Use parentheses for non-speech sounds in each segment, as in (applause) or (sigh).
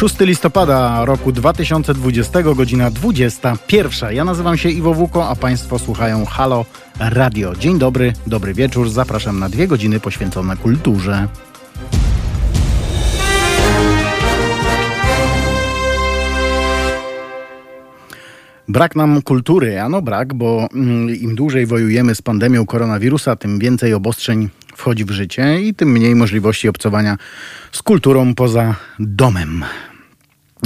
6 listopada roku 2020, godzina 21. Ja nazywam się Iwo Wuko, a Państwo słuchają Halo Radio. Dzień dobry, dobry wieczór. Zapraszam na dwie godziny poświęcone kulturze. Brak nam kultury, ano brak, bo mm, im dłużej wojujemy z pandemią koronawirusa, tym więcej obostrzeń wchodzi w życie i tym mniej możliwości obcowania z kulturą poza domem.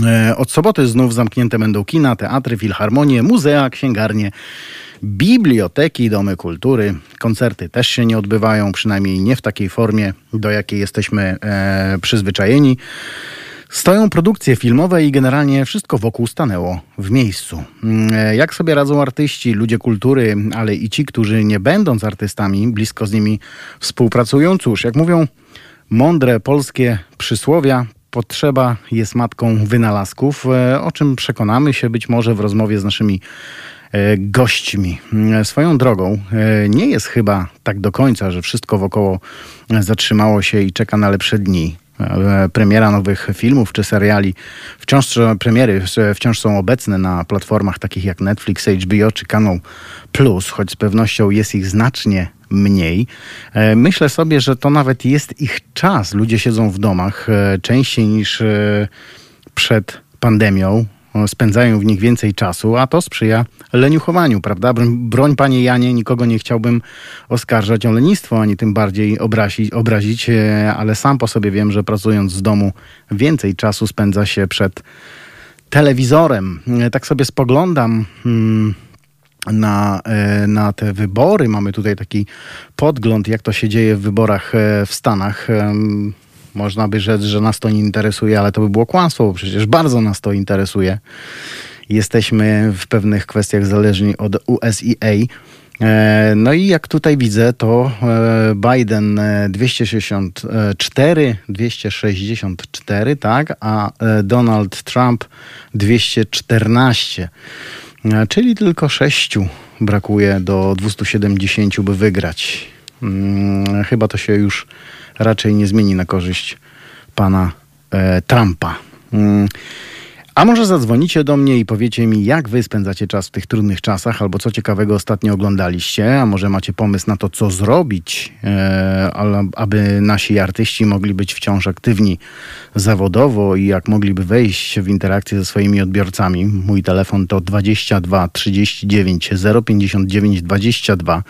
E, od soboty znów zamknięte będą kina, teatry, filharmonie, muzea, księgarnie, biblioteki, domy kultury. Koncerty też się nie odbywają, przynajmniej nie w takiej formie, do jakiej jesteśmy e, przyzwyczajeni. Stoją produkcje filmowe i generalnie wszystko wokół stanęło w miejscu. Mm, jak sobie radzą artyści, ludzie kultury, ale i ci, którzy nie będąc artystami, blisko z nimi współpracują? Cóż, jak mówią mądre polskie przysłowia, potrzeba jest matką wynalazków, e, o czym przekonamy się być może w rozmowie z naszymi e, gośćmi. Mm, swoją drogą, e, nie jest chyba tak do końca, że wszystko wokoło zatrzymało się i czeka na lepsze dni. E, premiera nowych filmów czy seriali. Wciąż premiery wciąż są obecne na platformach takich jak Netflix, HBO czy Kanał Plus, choć z pewnością jest ich znacznie mniej. E, myślę sobie, że to nawet jest ich czas. Ludzie siedzą w domach e, częściej niż przed pandemią spędzają w nich więcej czasu, a to sprzyja leniuchowaniu, prawda? Broń, panie Janie, nikogo nie chciałbym oskarżać o lenistwo, ani tym bardziej obrazić, obrazić, e, ale sam po sobie wiem, że pracując z domu więcej czasu spędza się przed telewizorem. E, tak sobie spoglądam. Hmm na, e, na te wybory. Mamy tutaj taki podgląd, jak to się dzieje w wyborach w Stanach. Można by rzec, że nas to nie interesuje, ale to by było kłamstwo, bo przecież bardzo nas to interesuje. Jesteśmy w pewnych kwestiach zależni od USEA. E, no i jak tutaj widzę, to e, Biden 264, 264, tak, a e, Donald Trump 214. Czyli tylko sześciu brakuje do 270, by wygrać. Hmm, chyba to się już raczej nie zmieni na korzyść pana e, Trumpa. Mm. A może zadzwonicie do mnie i powiecie mi, jak wy spędzacie czas w tych trudnych czasach, albo co ciekawego ostatnio oglądaliście, a może macie pomysł na to, co zrobić, e, aby nasi artyści mogli być wciąż aktywni zawodowo i jak mogliby wejść w interakcję ze swoimi odbiorcami. Mój telefon to 22 39 059 22.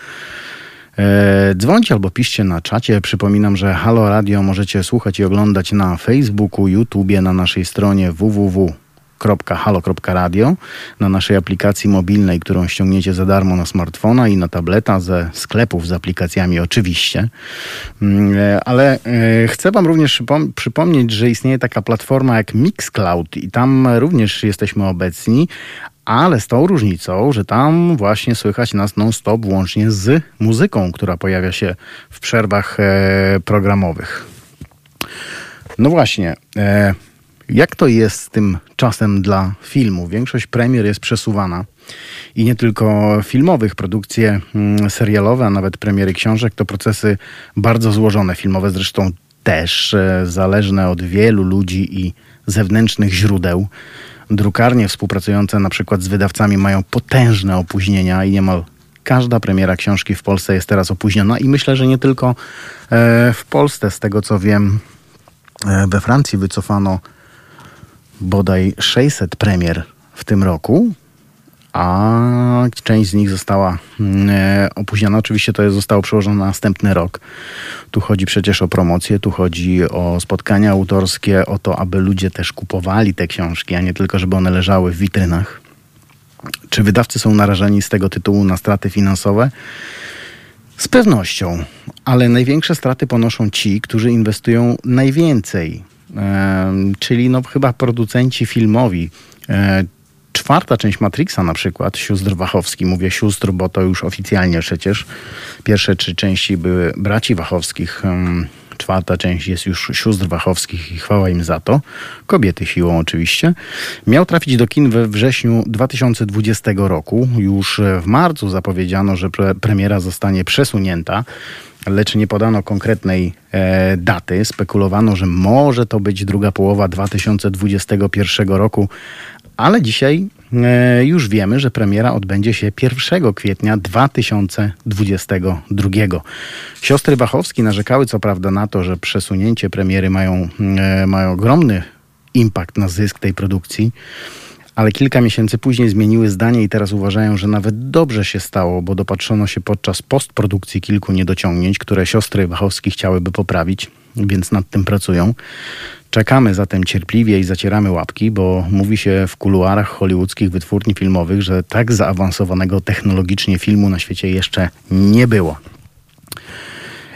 E, dzwońcie albo piszcie na czacie. Przypominam, że Halo Radio możecie słuchać i oglądać na Facebooku, YouTubie, na naszej stronie www.halo.radio, na naszej aplikacji mobilnej, którą ściągniecie za darmo na smartfona i na tableta ze sklepów z aplikacjami oczywiście. Mm, e, ale e, chcę wam również przypomnieć, że istnieje taka platforma jak Mixcloud i tam również jesteśmy obecni, ale z tą różnicą, że tam właśnie słychać nas non-stop łącznie z muzyką, która pojawia się w przerwach e, programowych. No właśnie, jak to jest z tym czasem dla filmu? Większość premier jest przesuwana i nie tylko filmowych. Produkcje mm, serialowe, a nawet premiery książek to procesy bardzo złożone, filmowe zresztą też, e, zależne od wielu ludzi i zewnętrznych źródeł drukarnie współpracujące na przykład z wydawcami mają potężne opóźnienia i niemal każda premiera książki w Polsce jest teraz opóźniona i myślę, że nie tylko e, w Polsce. Z tego co wiem, e, we Francji wycofano bodaj 600 premier w tym roku a część z nich została mm, e, opóźniona. Oczywiście to zostało przełożone na następny rok. Tu chodzi przecież o promocję, tu chodzi o spotkania autorskie, o to, aby ludzie też kupowali te książki, a nie tylko, żeby one leżały w witrynach. Czy wydawcy są narażeni z tego tytułu na straty finansowe? Z pewnością, ale największe straty ponoszą ci, którzy inwestują najwięcej, czyli no chyba producenci filmowi, e, czwarta część Matrixa na przykład, sióstr Wachowski, mówię sióstr, bo to już oficjalnie przecież pierwsze trzy części były braci Wachowskich, czwarta część jest już sióstr Wachowskich i chwała im za to. Kobiety siłą oczywiście. Miał trafić do kin we wrześniu 2020 roku. Już w marcu zapowiedziano, że pre premiera zostanie przesunięta. Lecz nie podano konkretnej e, daty. Spekulowano, że może to być druga połowa 2021 roku, ale dzisiaj e, już wiemy, że premiera odbędzie się 1 kwietnia 2022. Siostry Wachowski narzekały co prawda na to, że przesunięcie premiery mają, e, mają ogromny impact na zysk tej produkcji ale kilka miesięcy później zmieniły zdanie i teraz uważają, że nawet dobrze się stało, bo dopatrzono się podczas postprodukcji kilku niedociągnięć, które siostry Wachowski chciałyby poprawić, więc nad tym pracują. Czekamy zatem cierpliwie i zacieramy łapki, bo mówi się w kuluarach hollywoodzkich wytwórni filmowych, że tak zaawansowanego technologicznie filmu na świecie jeszcze nie było.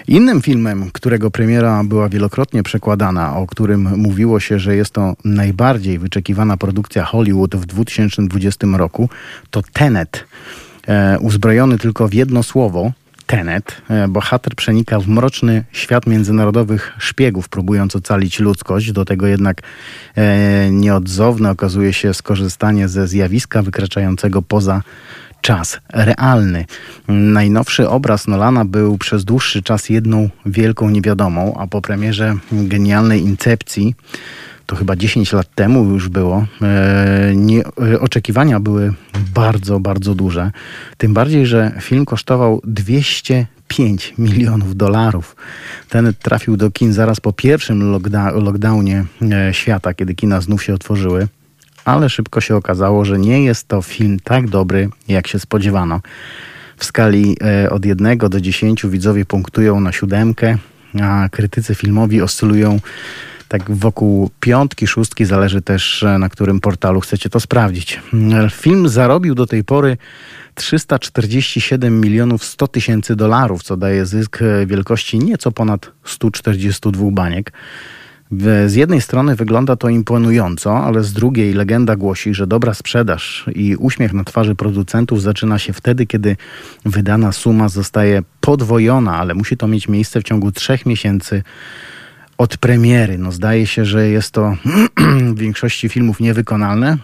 Innym filmem, którego premiera była wielokrotnie przekładana, o którym mówiło się, że jest to najbardziej wyczekiwana produkcja Hollywood w 2020 roku, to Tenet. E, uzbrojony tylko w jedno słowo, Tenet, e, bohater przenika w mroczny świat międzynarodowych szpiegów, próbując ocalić ludzkość. Do tego jednak e, nieodzowne okazuje się skorzystanie ze zjawiska wykraczającego poza czas realny. Najnowszy obraz Nolana był przez dłuższy czas jedną wielką niewiadomą, a po premierze genialnej Incepcji to chyba 10 lat temu już było, e, nie, e, oczekiwania były bardzo, bardzo duże. Tym bardziej, że film kosztował 205 milionów dolarów. Ten trafił do kin zaraz po pierwszym lockdownie e, świata, kiedy kina znów się otworzyły ale szybko się okazało, że nie jest to film tak dobry, jak się spodziewano. W skali e, od 1 do 10 widzowie punktują na siódemkę, a krytycy filmowi oscylują tak wokół piątki, szóstki, zależy też e, na którym portalu chcecie to sprawdzić. Film zarobił do tej pory 347 milionów 100 tysięcy dolarów, co daje zysk e, wielkości nieco ponad 142 baniek. Z jednej strony wygląda to imponująco, ale z drugiej legenda głosi, że dobra sprzedaż i uśmiech na twarzy producentów zaczyna się wtedy, kiedy wydana suma zostaje podwojona, ale musi to mieć miejsce w ciągu trzech miesięcy od premiery. No zdaje się, że jest to (clears throat) w większości filmów niewykonalne,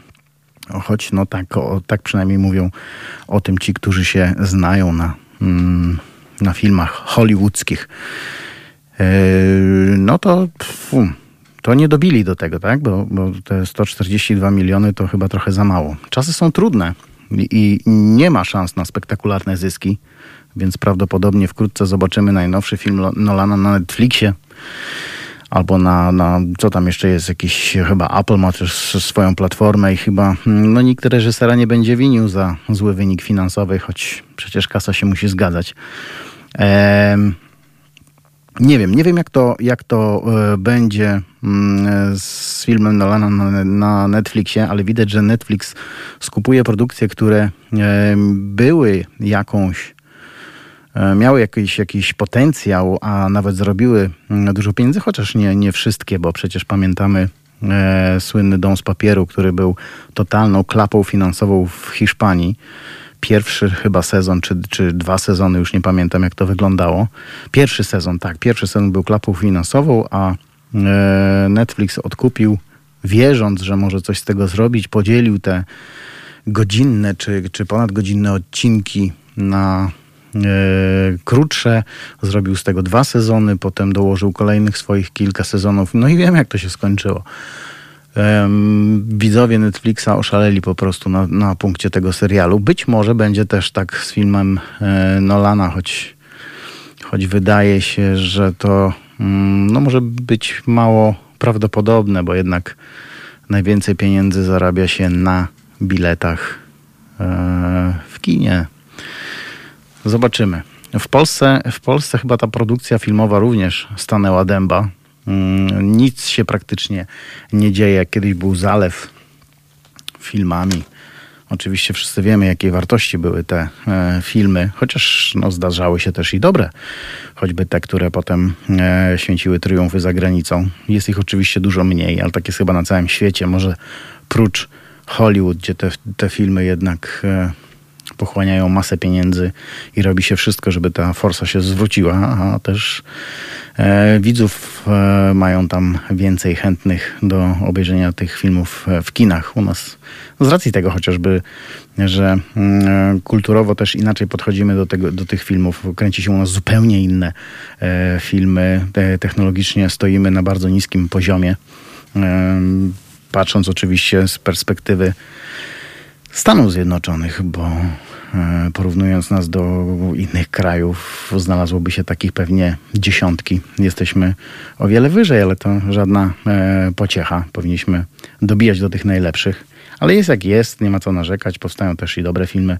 choć no tak, o, tak przynajmniej mówią o tym ci, którzy się znają na, mm, na filmach hollywoodzkich. Yy, no to to nie dobili do tego, tak? Bo, bo te 142 miliony to chyba trochę za mało. Czasy są trudne i, nie ma szans na spektakularne zyski, więc prawdopodobnie wkrótce zobaczymy najnowszy film Nolana na Netflixie albo na, na co tam jeszcze jest, jakiś chyba Apple ma też swoją platformę i chyba no nikt reżysera nie będzie winił za zły wynik finansowy, choć przecież kasa się musi zgadzać. Ehm, nie wiem, nie wiem jak to, jak to e, będzie mm, z filmem Nolana na, Netflixie, ale widać, że Netflix skupuje produkcje, które e, były jakąś e, miały jakiś, jakiś potencjał, a nawet zrobiły mm, dużo pieniędzy, chociaż nie, nie wszystkie, bo przecież pamiętamy e, słynny Dom z Papieru, który był totalną klapą finansową w Hiszpanii pierwszy chyba sezon, czy, czy dwa sezony, już nie pamiętam jak to wyglądało. Pierwszy sezon, tak, pierwszy sezon był klapą finansową, a e, Netflix odkupił, wierząc, że może coś z tego zrobić, podzielił te godzinne czy, czy ponadgodzinne odcinki na e, krótsze, zrobił z tego dwa sezony, potem dołożył kolejnych swoich kilka sezonów. No i wiem, jak to się skończyło widzowie Netflixa oszaleli po prostu na, na punkcie tego serialu. Być może będzie też tak z filmem e, Nolana, choć, choć wydaje się, że to mm, no, może być mało prawdopodobne, bo jednak najwięcej pieniędzy zarabia się na biletach e, w kinie. Zobaczymy. W Polsce, w Polsce chyba ta produkcja filmowa również stanęła dęba. Mm, nic się praktycznie nie dzieje. Kiedyś był zalew filmami. Oczywiście wszyscy wiemy, jakiej wartości były te e, filmy, chociaż no, zdarzały się też i dobre, choćby te, które potem e, święciły triumfy za granicą. Jest ich oczywiście dużo mniej, ale tak jest chyba na całym świecie. Może prócz Hollywood, gdzie te, te filmy jednak e, pochłaniają masę pieniędzy i robi się wszystko, żeby ta forsa się zwróciła, a też e, widzów e, mają tam więcej chętnych do obejrzenia tych filmów w kinach. U nas z racji tego chociażby, że mm, kulturowo też inaczej podchodzimy do, tego, do tych filmów. Kręci się u nas zupełnie inne filmy. Technologicznie stoimy na bardzo niskim poziomie. Patrząc oczywiście z perspektywy Stanów Zjednoczonych, bo e, porównując nas do innych krajów, znalazłoby się takich pewnie dziesiątki. Jesteśmy o wiele wyżej, ale to żadna e, pociecha. Powinniśmy dobijać do tych najlepszych. Ale jest jak jest, nie ma co narzekać. Powstają też i dobre filmy,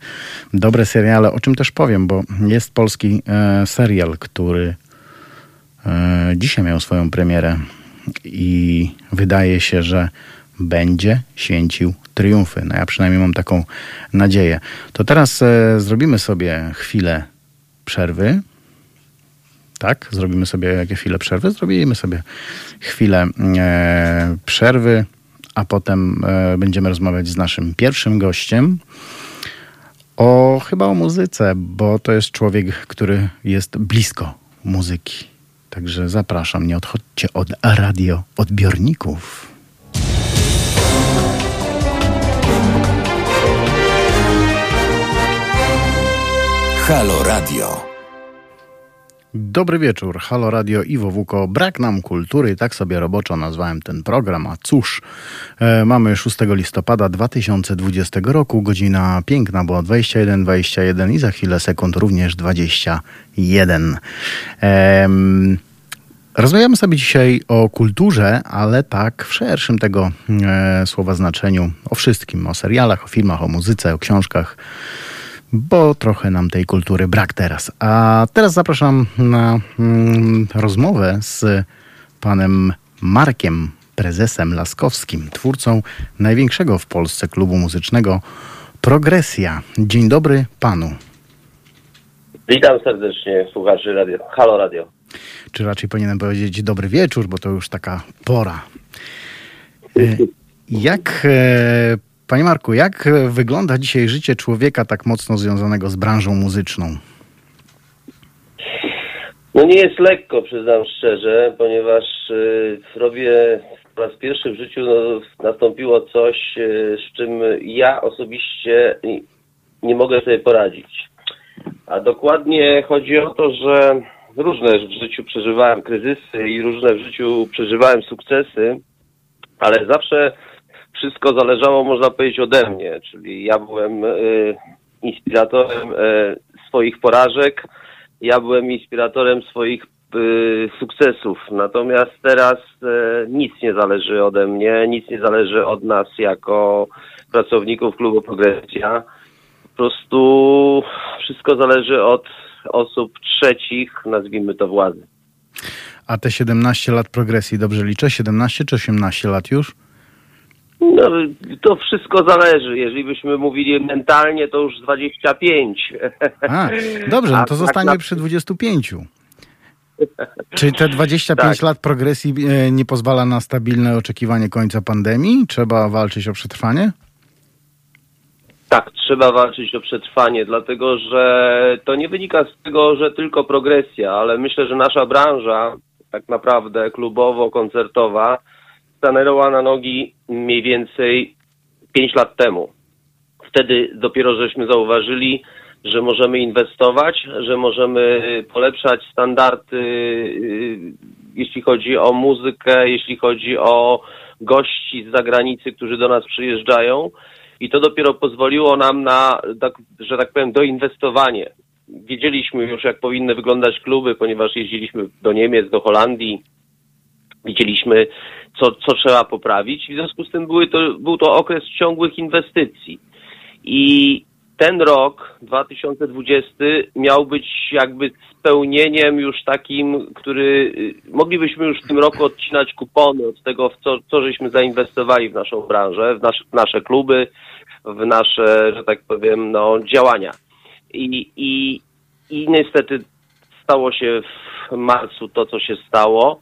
dobre seriale, o czym też powiem, bo jest polski e, serial, który dzisiaj miał swoją premierę i wydaje się, że będzie święcił triumfy. No ja przynajmniej mam taką nadzieję. To teraz e, zrobimy sobie chwilę przerwy. Tak? Zrobimy sobie chwilę przerwy? Zrobimy sobie chwilę e, przerwy, a potem e, będziemy rozmawiać z naszym pierwszym gościem o chyba o muzyce, bo to jest człowiek, który jest blisko muzyki. Także zapraszam, nie odchodźcie od radio odbiorników. Halo Radio. Dobry wieczór, Halo Radio Iwo Wuko. Brak nam kultury, tak sobie roboczo nazwałem ten program, a cóż, e, mamy 6 listopada 2020 roku, godzina piękna była 21.21 21 i za chwilę sekund również 21. E, Rozmawiamy sobie dzisiaj o kulturze, ale tak w szerszym tego e, słowa znaczeniu, o wszystkim, o serialach, o filmach, o muzyce, o książkach, bo trochę nam tej kultury brak teraz. A teraz zapraszam na mm, rozmowę z panem Markiem, prezesem Laskowskim, twórcą największego w Polsce klubu muzycznego Progresja. Dzień dobry panu. Witam serdecznie słuchaczy radio. Halo Radio. Czy raczej powinienem powiedzieć dobry wieczór, bo to już taka pora. E, jak e, Panie Marku, jak wygląda dzisiaj życie człowieka tak mocno związanego z branżą muzyczną? No nie jest lekko, przyznam szczerze, ponieważ y, robię po raz pierwszy w życiu no, nastąpiło coś, y, z czym ja osobiście nie, nie mogę sobie poradzić. A dokładnie chodzi o to, że różne w życiu przeżywałem kryzysy i różne w życiu przeżywałem sukcesy, ale zawsze wszystko zależało, można powiedzieć, ode mnie, czyli ja byłem y, inspiratorem y, swoich porażek, ja byłem inspiratorem swoich y, sukcesów. Natomiast teraz nic nie zależy ode mnie, nic nie zależy od nas jako pracowników klubu Progresja. Po prostu wszystko zależy od osób trzecich, nazwijmy to władzy. A te 17 lat progresji, dobrze liczę? 17 czy 18 lat już? No, to wszystko zależy. Jeżeli byśmy mówili mentalnie, to już 25. A, dobrze, no to tak zostanie na... przy 25. Czy te 25 tak. lat progresji e, nie pozwala na stabilne oczekiwanie końca pandemii? Trzeba walczyć o przetrwanie? Tak, trzeba walczyć o przetrwanie, dlatego że to nie wynika z tego, że tylko progresja, ale myślę, że nasza branża, tak naprawdę klubowo-koncertowa, stanęła na nogi mniej więcej 5 lat temu. Wtedy dopiero żeśmy zauważyli, że możemy inwestować, że możemy polepszać standardy, y, jeśli chodzi o muzykę, jeśli chodzi o gości z zagranicy, którzy do nas przyjeżdżają. I to dopiero pozwoliło nam na, tak, że tak powiem, doinwestowanie. Wiedzieliśmy już, jak powinny wyglądać kluby, ponieważ jeździliśmy do Niemiec, do Holandii, widzieliśmy, co, co trzeba poprawić. W związku z tym były to, był to okres ciągłych inwestycji. I ten rok, 2020, miał być jakby spełnieniem już takim, który y, moglibyśmy już w tym roku odcinać kupony od tego, w co, co żeśmy zainwestowali w naszą branżę, w nasze, w nasze kluby, w nasze, że tak powiem, no, działania. I, i, I niestety stało się w marcu to, co się stało.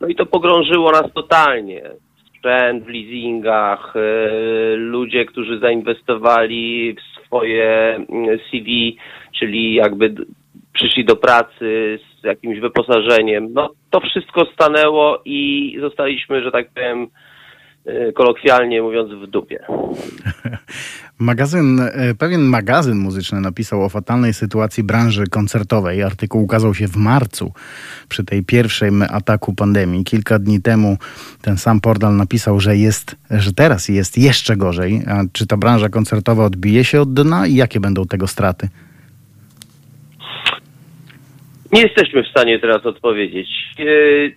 No i to pogrążyło nas totalnie. Sprzęt w leasingach, e, ludzie, którzy zainwestowali w swoje mm, CV, czyli jakby przyszli do pracy z jakimś wyposażeniem. No to wszystko stanęło i zostaliśmy, że tak powiem, y, kolokwialnie mówiąc, w dupie. (laughs) Magazyn, e, pewien magazyn muzyczny napisał o fatalnej sytuacji branży koncertowej. Artykuł ukazał się w marcu przy tej pierwszym ataku pandemii. Kilka dni temu ten sam portal napisał, że jest, że teraz jest jeszcze gorzej. A czy ta branża koncertowa odbije się od dna i jakie będą tego straty? Nie jesteśmy w stanie teraz odpowiedzieć. E,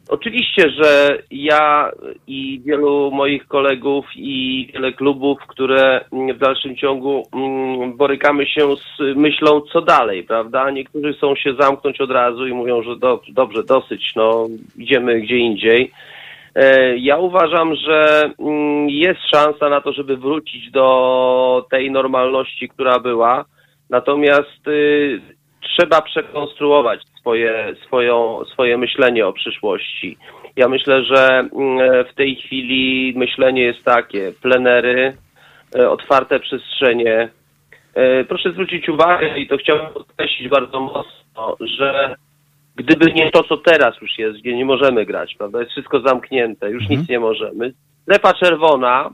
oczywiście, że ja i wielu moich kolegów i wiele klubów, które w dalszym ciągu mm, borykamy się z myślą, co dalej, prawda? Niektórzy chcą się zamknąć od razu i mówią, że do, dobrze, dosyć, no idziemy gdzie indziej. E, ja uważam, że mm, jest szansa na to, żeby wrócić do tej normalności, która była. Natomiast y, trzeba przekonstruować swoje, swoją, swoje myślenie o przyszłości. Ja myślę, że mm, w tej chwili myślenie jest takie, plenery, e, otwarte przestrzenie. E, proszę zwrócić uwagę, i to chciałbym podkreślić bardzo mocno, że gdyby nie to, co teraz już jest, gdzie nie możemy grać, prawda, jest wszystko zamknięte, już mhm. nic nie możemy, strefa czerwona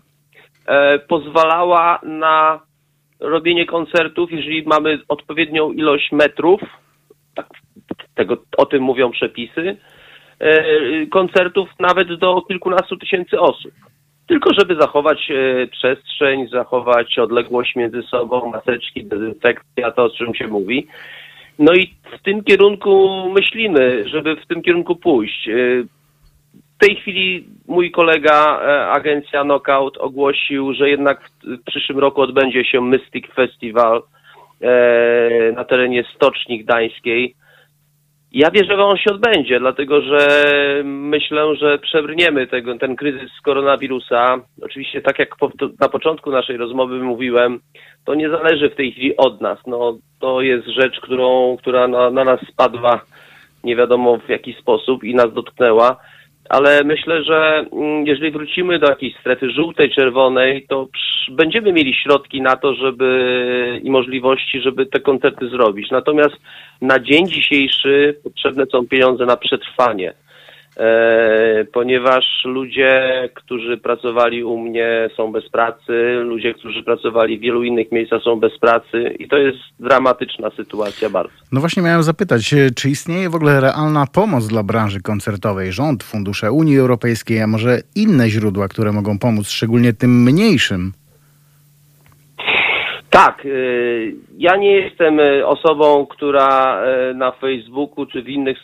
e, pozwalała na robienie koncertów, jeżeli mamy odpowiednią ilość metrów, tak, tego, o tym mówią przepisy, e, koncertów nawet do kilkunastu tysięcy osób. Tylko żeby zachować e, przestrzeń, zachować odległość między sobą, maseczki, dezynfekcja, to o czym się mówi. No i w tym kierunku myślimy, żeby w tym kierunku pójść. W tej chwili mój kolega, e, agencja Knockout, ogłosił, że jednak w przyszłym roku odbędzie się Mystic Festival e, na terenie Stoczni Gdańskiej. Ja wierzę, że on się odbędzie, dlatego że myślę, że przebrniemy tego, ten kryzys koronawirusa. Oczywiście, tak jak na początku naszej rozmowy mówiłem, to nie zależy w tej chwili od nas. No, to jest rzecz, którą, która na, na nas spadła nie wiadomo w jaki sposób i nas dotknęła ale myślę, że mm, jeżeli wrócimy do jakiejś strefy żółtej, czerwonej, to będziemy mieli środki na to, żeby i możliwości, żeby te koncerty zrobić. Natomiast na dzień dzisiejszy potrzebne są pieniądze na przetrwanie. E, ponieważ ludzie, którzy pracowali u mnie są bez pracy, ludzie, którzy pracowali w wielu innych miejscach są bez pracy i to jest dramatyczna sytuacja bardzo. No właśnie miałem zapytać, e, czy istnieje w ogóle realna pomoc dla branży koncertowej? Rząd, fundusze Unii Europejskiej, a może inne źródła, które mogą pomóc, szczególnie tym mniejszym? Tak, y, ja nie jestem y, osobą, która y, na Facebooku czy w innych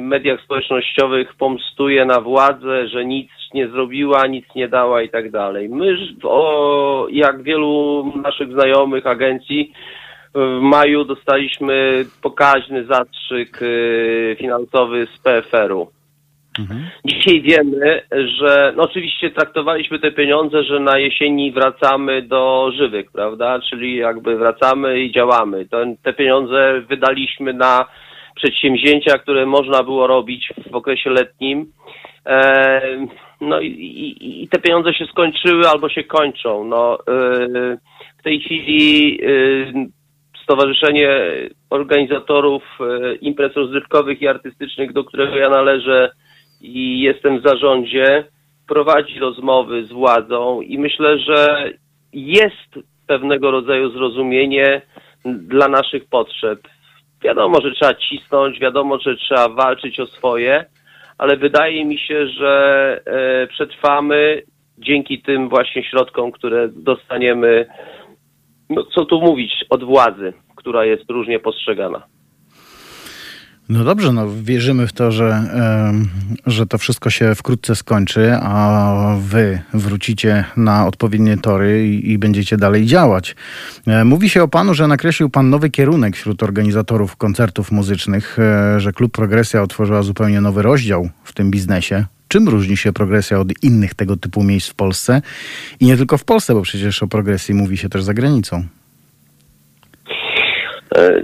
mediach społecznościowych pomstuje na władzę, że nic nie zrobiła, nic nie dała i tak dalej. My, jak wielu naszych znajomych agencji, w maju dostaliśmy pokaźny zastrzyk finansowy z PFR-u. Mhm. Dzisiaj wiemy, że no oczywiście traktowaliśmy te pieniądze, że na jesieni wracamy do żywych, prawda? Czyli jakby wracamy i działamy. te pieniądze wydaliśmy na przedsięwzięcia, które można było robić w okresie letnim. E, no i, i, i, te pieniądze się skończyły albo się kończą. No, e, w tej chwili e, Stowarzyszenie Organizatorów e, Imprez Rozrywkowych i Artystycznych, do którego ja należę, i jestem w zarządzie, prowadzi rozmowy z władzą i myślę, że jest pewnego rodzaju zrozumienie dla naszych potrzeb. Wiadomo, że trzeba cisnąć, wiadomo, że trzeba walczyć o swoje, ale wydaje mi się, że e, przetrwamy dzięki tym właśnie środkom, które dostaniemy, no co tu mówić, od władzy, która jest różnie postrzegana. No dobrze, no wierzymy w to, że, że to wszystko się wkrótce skończy, a wy wrócicie na odpowiednie tory i, i, będziecie dalej działać. E, mówi się o panu, że nakreślił pan nowy kierunek wśród organizatorów koncertów muzycznych, e, że Klub Progresja otworzyła zupełnie nowy rozdział w tym biznesie. Czym różni się progresja od innych tego typu miejsc w Polsce? I nie tylko w Polsce, bo przecież o progresji mówi się też za granicą. E,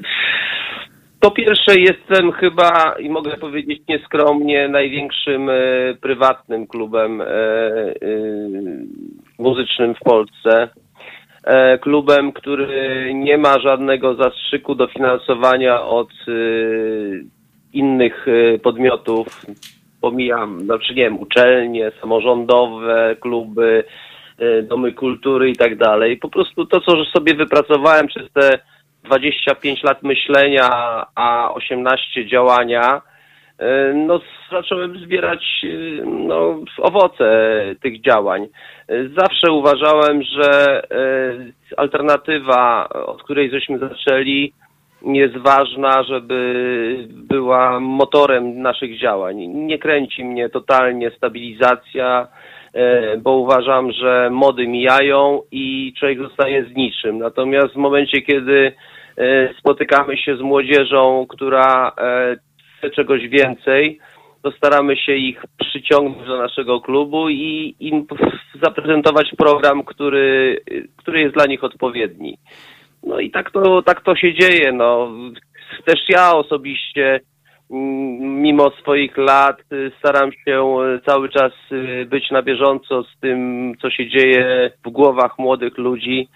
po pierwsze, jestem chyba, i mogę powiedzieć nieskromnie, największym e, prywatnym klubem e, e, muzycznym w Polsce. klubem, który nie ma żadnego zastrzyku dofinansowania od innych podmiotów. Pomijam, znaczy nie wiem, uczelnie, samorządowe, kluby, domy kultury i tak dalej. Po prostu to, co sobie wypracowałem przez te 25 lat myślenia, a 18 działania, e, no zacząłem zbierać e, no, owoce tych działań. Zawsze uważałem, że e, alternatywa, od której żeśmy zaczęli, jest ważna, żeby była motorem naszych działań. Nie kręci mnie totalnie stabilizacja, bo uważam, że mody mijają i człowiek zostaje z niczym. Natomiast w momencie, kiedy spotykamy się z młodzieżą, która e, chce czegoś więcej, to staramy się ich przyciągnąć do naszego klubu i im zaprezentować program, który, który jest dla nich odpowiedni. No i tak to, tak to się dzieje. No. Też ja osobiście, mm, mimo swoich lat, y, staram się y, cały czas y, być na bieżąco z tym, co się dzieje w głowach młodych ludzi.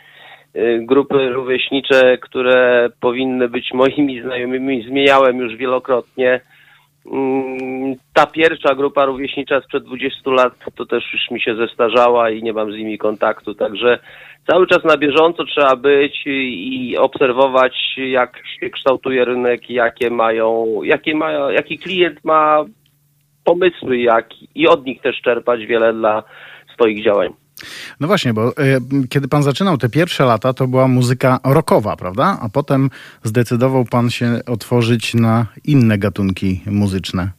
Y, Grupy rówieśnicze, które powinny być moimi znajomymi, zmieniałem już wielokrotnie. Mm, Ta pierwsza grupa rówieśnicza sprzed 20 lat to też już mi się zestarzała i nie mam z nimi kontaktu, także cały czas na bieżąco trzeba być i obserwować, jak się kształtuje rynek, jakie mają, jakie mają, jaki klient ma pomysły, jak i od nich też czerpać wiele dla swoich działań. No właśnie, bo e, kiedy pan zaczynał te pierwsze lata, to była muzyka rockowa, prawda? A potem zdecydował pan się otworzyć na inne gatunki muzyczne.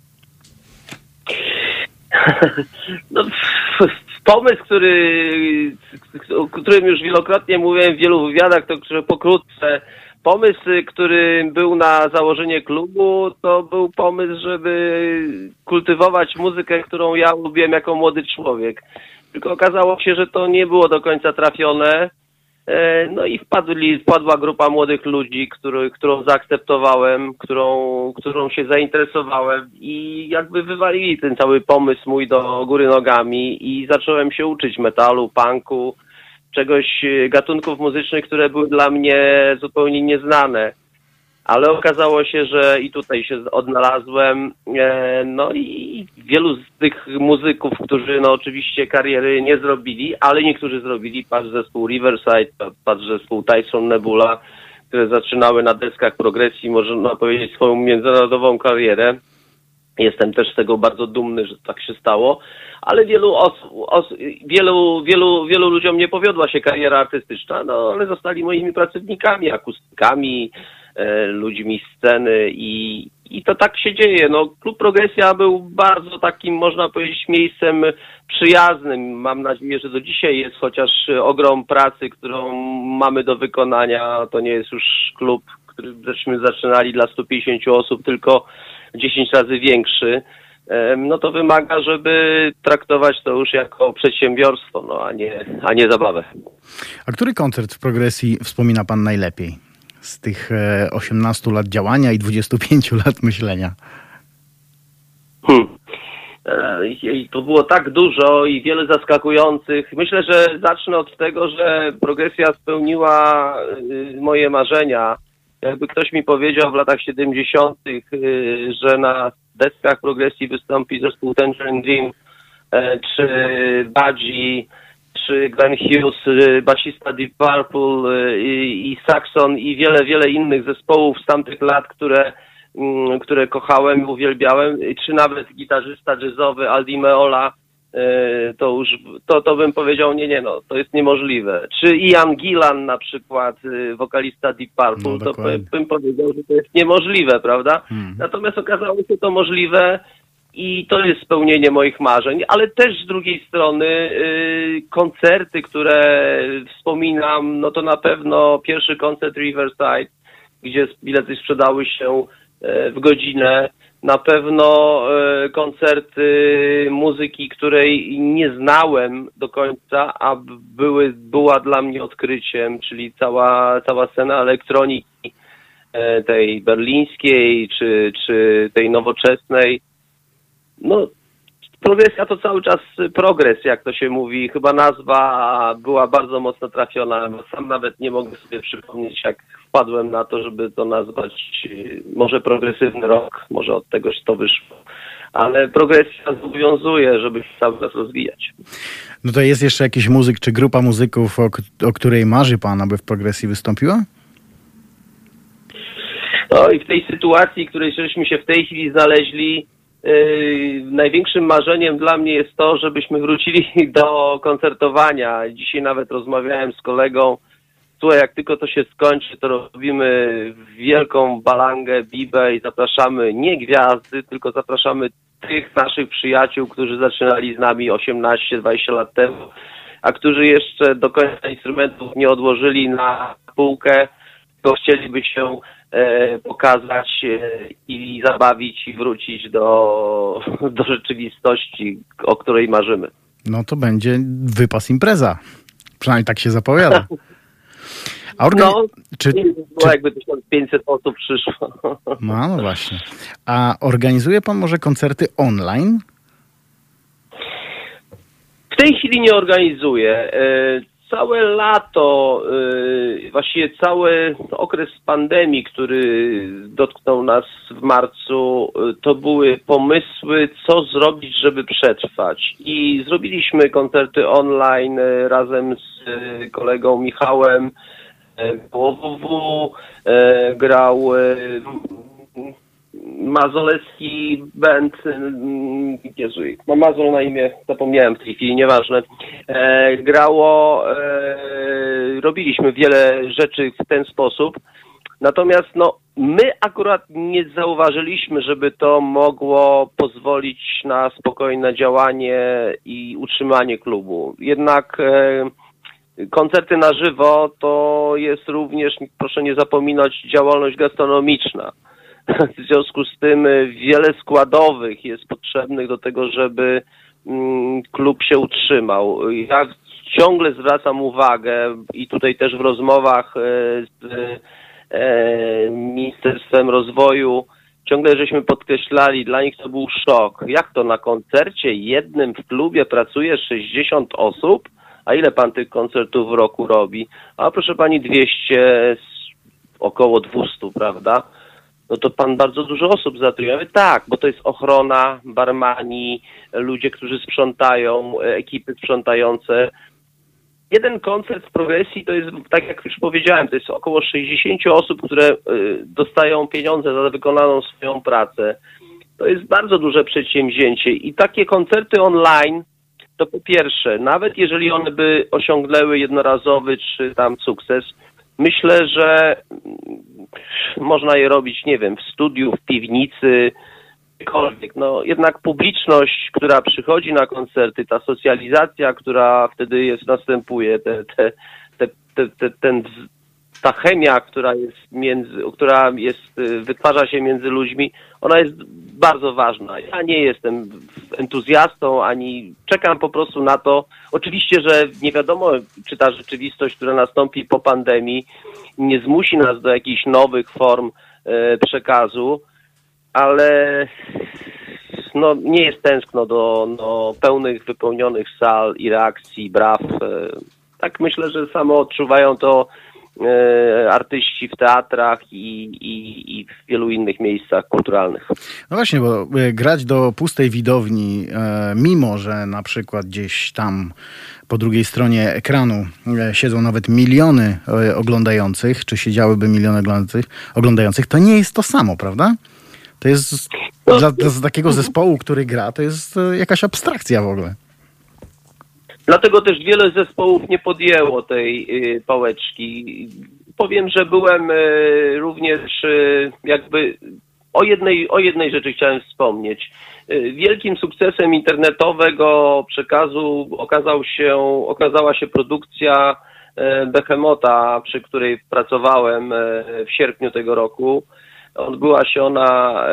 (laughs) No, pomysł, który, o którym już wielokrotnie mówiłem w wielu wywiadach, to że pokrótce. Pomysł, który był na założenie klubu, to był pomysł, żeby kultywować muzykę, którą ja lubiłem jako młody człowiek. Tylko okazało się, że to nie było do końca trafione. E, No i wpadli, wpadła grupa młodych ludzi, który, którą zaakceptowałem, którą, którą się zainteresowałem i jakby wywalili ten cały pomysł mój do góry nogami i zacząłem się uczyć metalu, punku, czegoś, e, gatunków muzycznych, które były dla mnie zupełnie nieznane. Ale okazało się, że i tutaj się odnalazłem. E, No i wielu z tych muzyków, którzy no oczywiście kariery nie zrobili, ale niektórzy zrobili. Patrz zespół Riverside, patrz zespół Tyson Nebula, które zaczynały na deskach progresji, można powiedzieć, swoją międzynarodową karierę. Jestem też z tego bardzo dumny, że tak się stało, ale wielu, os- wielu, wielu, wielu ludziom nie powiodła się kariera artystyczna, no ale zostali moimi pracownikami, akustykami, ludźmi sceny i, i to tak się dzieje. No, Klub Progresja był bardzo takim, można powiedzieć, miejscem przyjaznym. Mam nadzieję, że do dzisiaj jest, chociaż ogrom pracy, którą mamy do wykonania, to nie jest już klub, który żeśmy zaczynali dla 150 osób, tylko 10 razy większy, em, no to wymaga, żeby traktować to już jako przedsiębiorstwo, no a nie, a nie zabawę. A który koncert w progresji wspomina pan najlepiej? Z tych e, 18 lat działania i 25 lat myślenia. Hmm. E, To było tak dużo i wiele zaskakujących. Myślę, że zacznę od tego, że progresja spełniła y, moje marzenia. Jakby ktoś mi powiedział w latach 70., y, że na deskach progresji wystąpi zespół Tangerine Dream, e, czy Budgie, czy Glenn Hughes, y, basista Deep Purple y, i, i Saxon i wiele, wiele innych zespołów z tamtych lat, które, mm, które kochałem i uwielbiałem, czy nawet gitarzysta jazzowy Aldi Meola, y, to już, to, to bym powiedział, nie, nie, no, to jest niemożliwe. Czy Ian Gillan na przykład, wokalista Deep Purple, No, to bym powiedział, że to jest niemożliwe, prawda? Hmm. Natomiast okazało się to możliwe i to jest spełnienie moich marzeń, ale też z drugiej strony y, koncerty, które wspominam, no to na pewno pierwszy koncert Riverside, gdzie bilety sprzedały się e, w godzinę. Na pewno e, koncerty muzyki, której nie znałem do końca, a były, była dla mnie odkryciem, czyli cała, cała scena elektroniki tej berlińskiej czy, czy tej nowoczesnej. No, progresja to cały czas progres, jak to się mówi. Chyba nazwa była bardzo mocno trafiona. Sam nawet nie mogę sobie przypomnieć, jak wpadłem na to, żeby to nazwać y, może progresywny rok, może od tegoś to wyszło. Ale progresja zobowiązuje, żeby się cały czas rozwijać. No to jest jeszcze jakiś muzyk czy grupa muzyków, o, o której marzy Pan, aby w progresji wystąpiła? No i w tej sytuacji, w której żeśmy się w tej chwili znaleźli, największym marzeniem dla mnie jest to, żebyśmy wrócili (laughs) do koncertowania. Dzisiaj nawet rozmawiałem z kolegą. Słuchaj, jak tylko to się skończy, to robimy wielką balangę, bibę i zapraszamy nie gwiazdy, tylko zapraszamy tych naszych przyjaciół, którzy zaczynali z nami 18-20 lat temu, a którzy jeszcze do końca instrumentów nie odłożyli na półkę, tylko chcieliby się pokazać i zabawić i wrócić do, (laughs) do rzeczywistości, o której marzymy. No to będzie wypas impreza. Przynajmniej tak się zapowiada. A organ... No, czy, czy... jakby 1500 osób przyszło. (laughs) No, no właśnie. A organizuje pan może koncerty online? W tej chwili nie organizuję. Całe lato, y, właściwie cały okres pandemii, który dotknął nas w marcu, y, to były pomysły, co zrobić, żeby przetrwać. I zrobiliśmy koncerty online y, razem z kolegą Michałem. WWW grał Mazolewski band, mm, Jezu, ma Mazol na imię, zapomniałem w tej chwili, nieważne, e, grało, e, robiliśmy wiele rzeczy w ten sposób, natomiast no, my akurat nie zauważyliśmy, żeby to mogło pozwolić na spokojne działanie i utrzymanie klubu. Jednak e, koncerty na żywo to jest również, proszę nie zapominać, działalność gastronomiczna. W związku z tym y, wiele składowych jest potrzebnych do tego, żeby mm, klub się utrzymał. Ja ciągle zwracam uwagę i tutaj też w rozmowach y, z y, Ministerstwem Rozwoju ciągle żeśmy podkreślali, dla nich to był szok. Jak to na koncercie jednym w klubie pracuje 60 osób? A ile pan tych koncertów w roku robi? A proszę pani 200, około 200, prawda? No to pan bardzo dużo osób zatrudnia. Tak, bo to jest ochrona, barmani, ludzie, którzy sprzątają, ekipy sprzątające. Jeden koncert w progresji to jest, tak jak już powiedziałem, to jest około 60 osób, które y, dostają pieniądze za wykonaną swoją pracę. To jest bardzo duże przedsięwzięcie i takie koncerty online to po pierwsze, nawet jeżeli one by osiągnęły jednorazowy czy tam sukces, myślę, że można je robić, nie wiem, w studiu, w piwnicy, gdziekolwiek. No, jednak publiczność, która przychodzi na koncerty, ta socjalizacja, która wtedy jest, następuje, te, te, te, te, te ten ta chemia, która jest między, która jest, y, wytwarza się między ludźmi, ona jest bardzo ważna. Ja nie jestem entuzjastą, ani czekam po prostu na to. Oczywiście, że nie wiadomo, czy ta rzeczywistość, która nastąpi po pandemii, nie zmusi nas do jakichś nowych form e, przekazu, ale no, nie jest tęskno do no, pełnych, wypełnionych sal i reakcji, braw. E, tak myślę, że samo odczuwają to artyści w teatrach i, i, i, w wielu innych miejscach kulturalnych. No właśnie, bo e, grać do pustej widowni, e, mimo że na przykład gdzieś tam po drugiej stronie ekranu siedzą nawet miliony oglądających, czy siedziałyby miliony oglądających, oglądających to nie jest to samo, prawda? To jest no, dla, dla takiego zespołu, który gra, to jest jakaś abstrakcja w ogóle. Dlatego też wiele zespołów nie podjęło tej y, pałeczki. Powiem, że byłem y, również y, jakby o jednej, o jednej rzeczy chciałem wspomnieć. Wielkim sukcesem internetowego przekazu okazał się, okazała się produkcja Behemota, przy której pracowałem w sierpniu tego roku. Odbyła się ona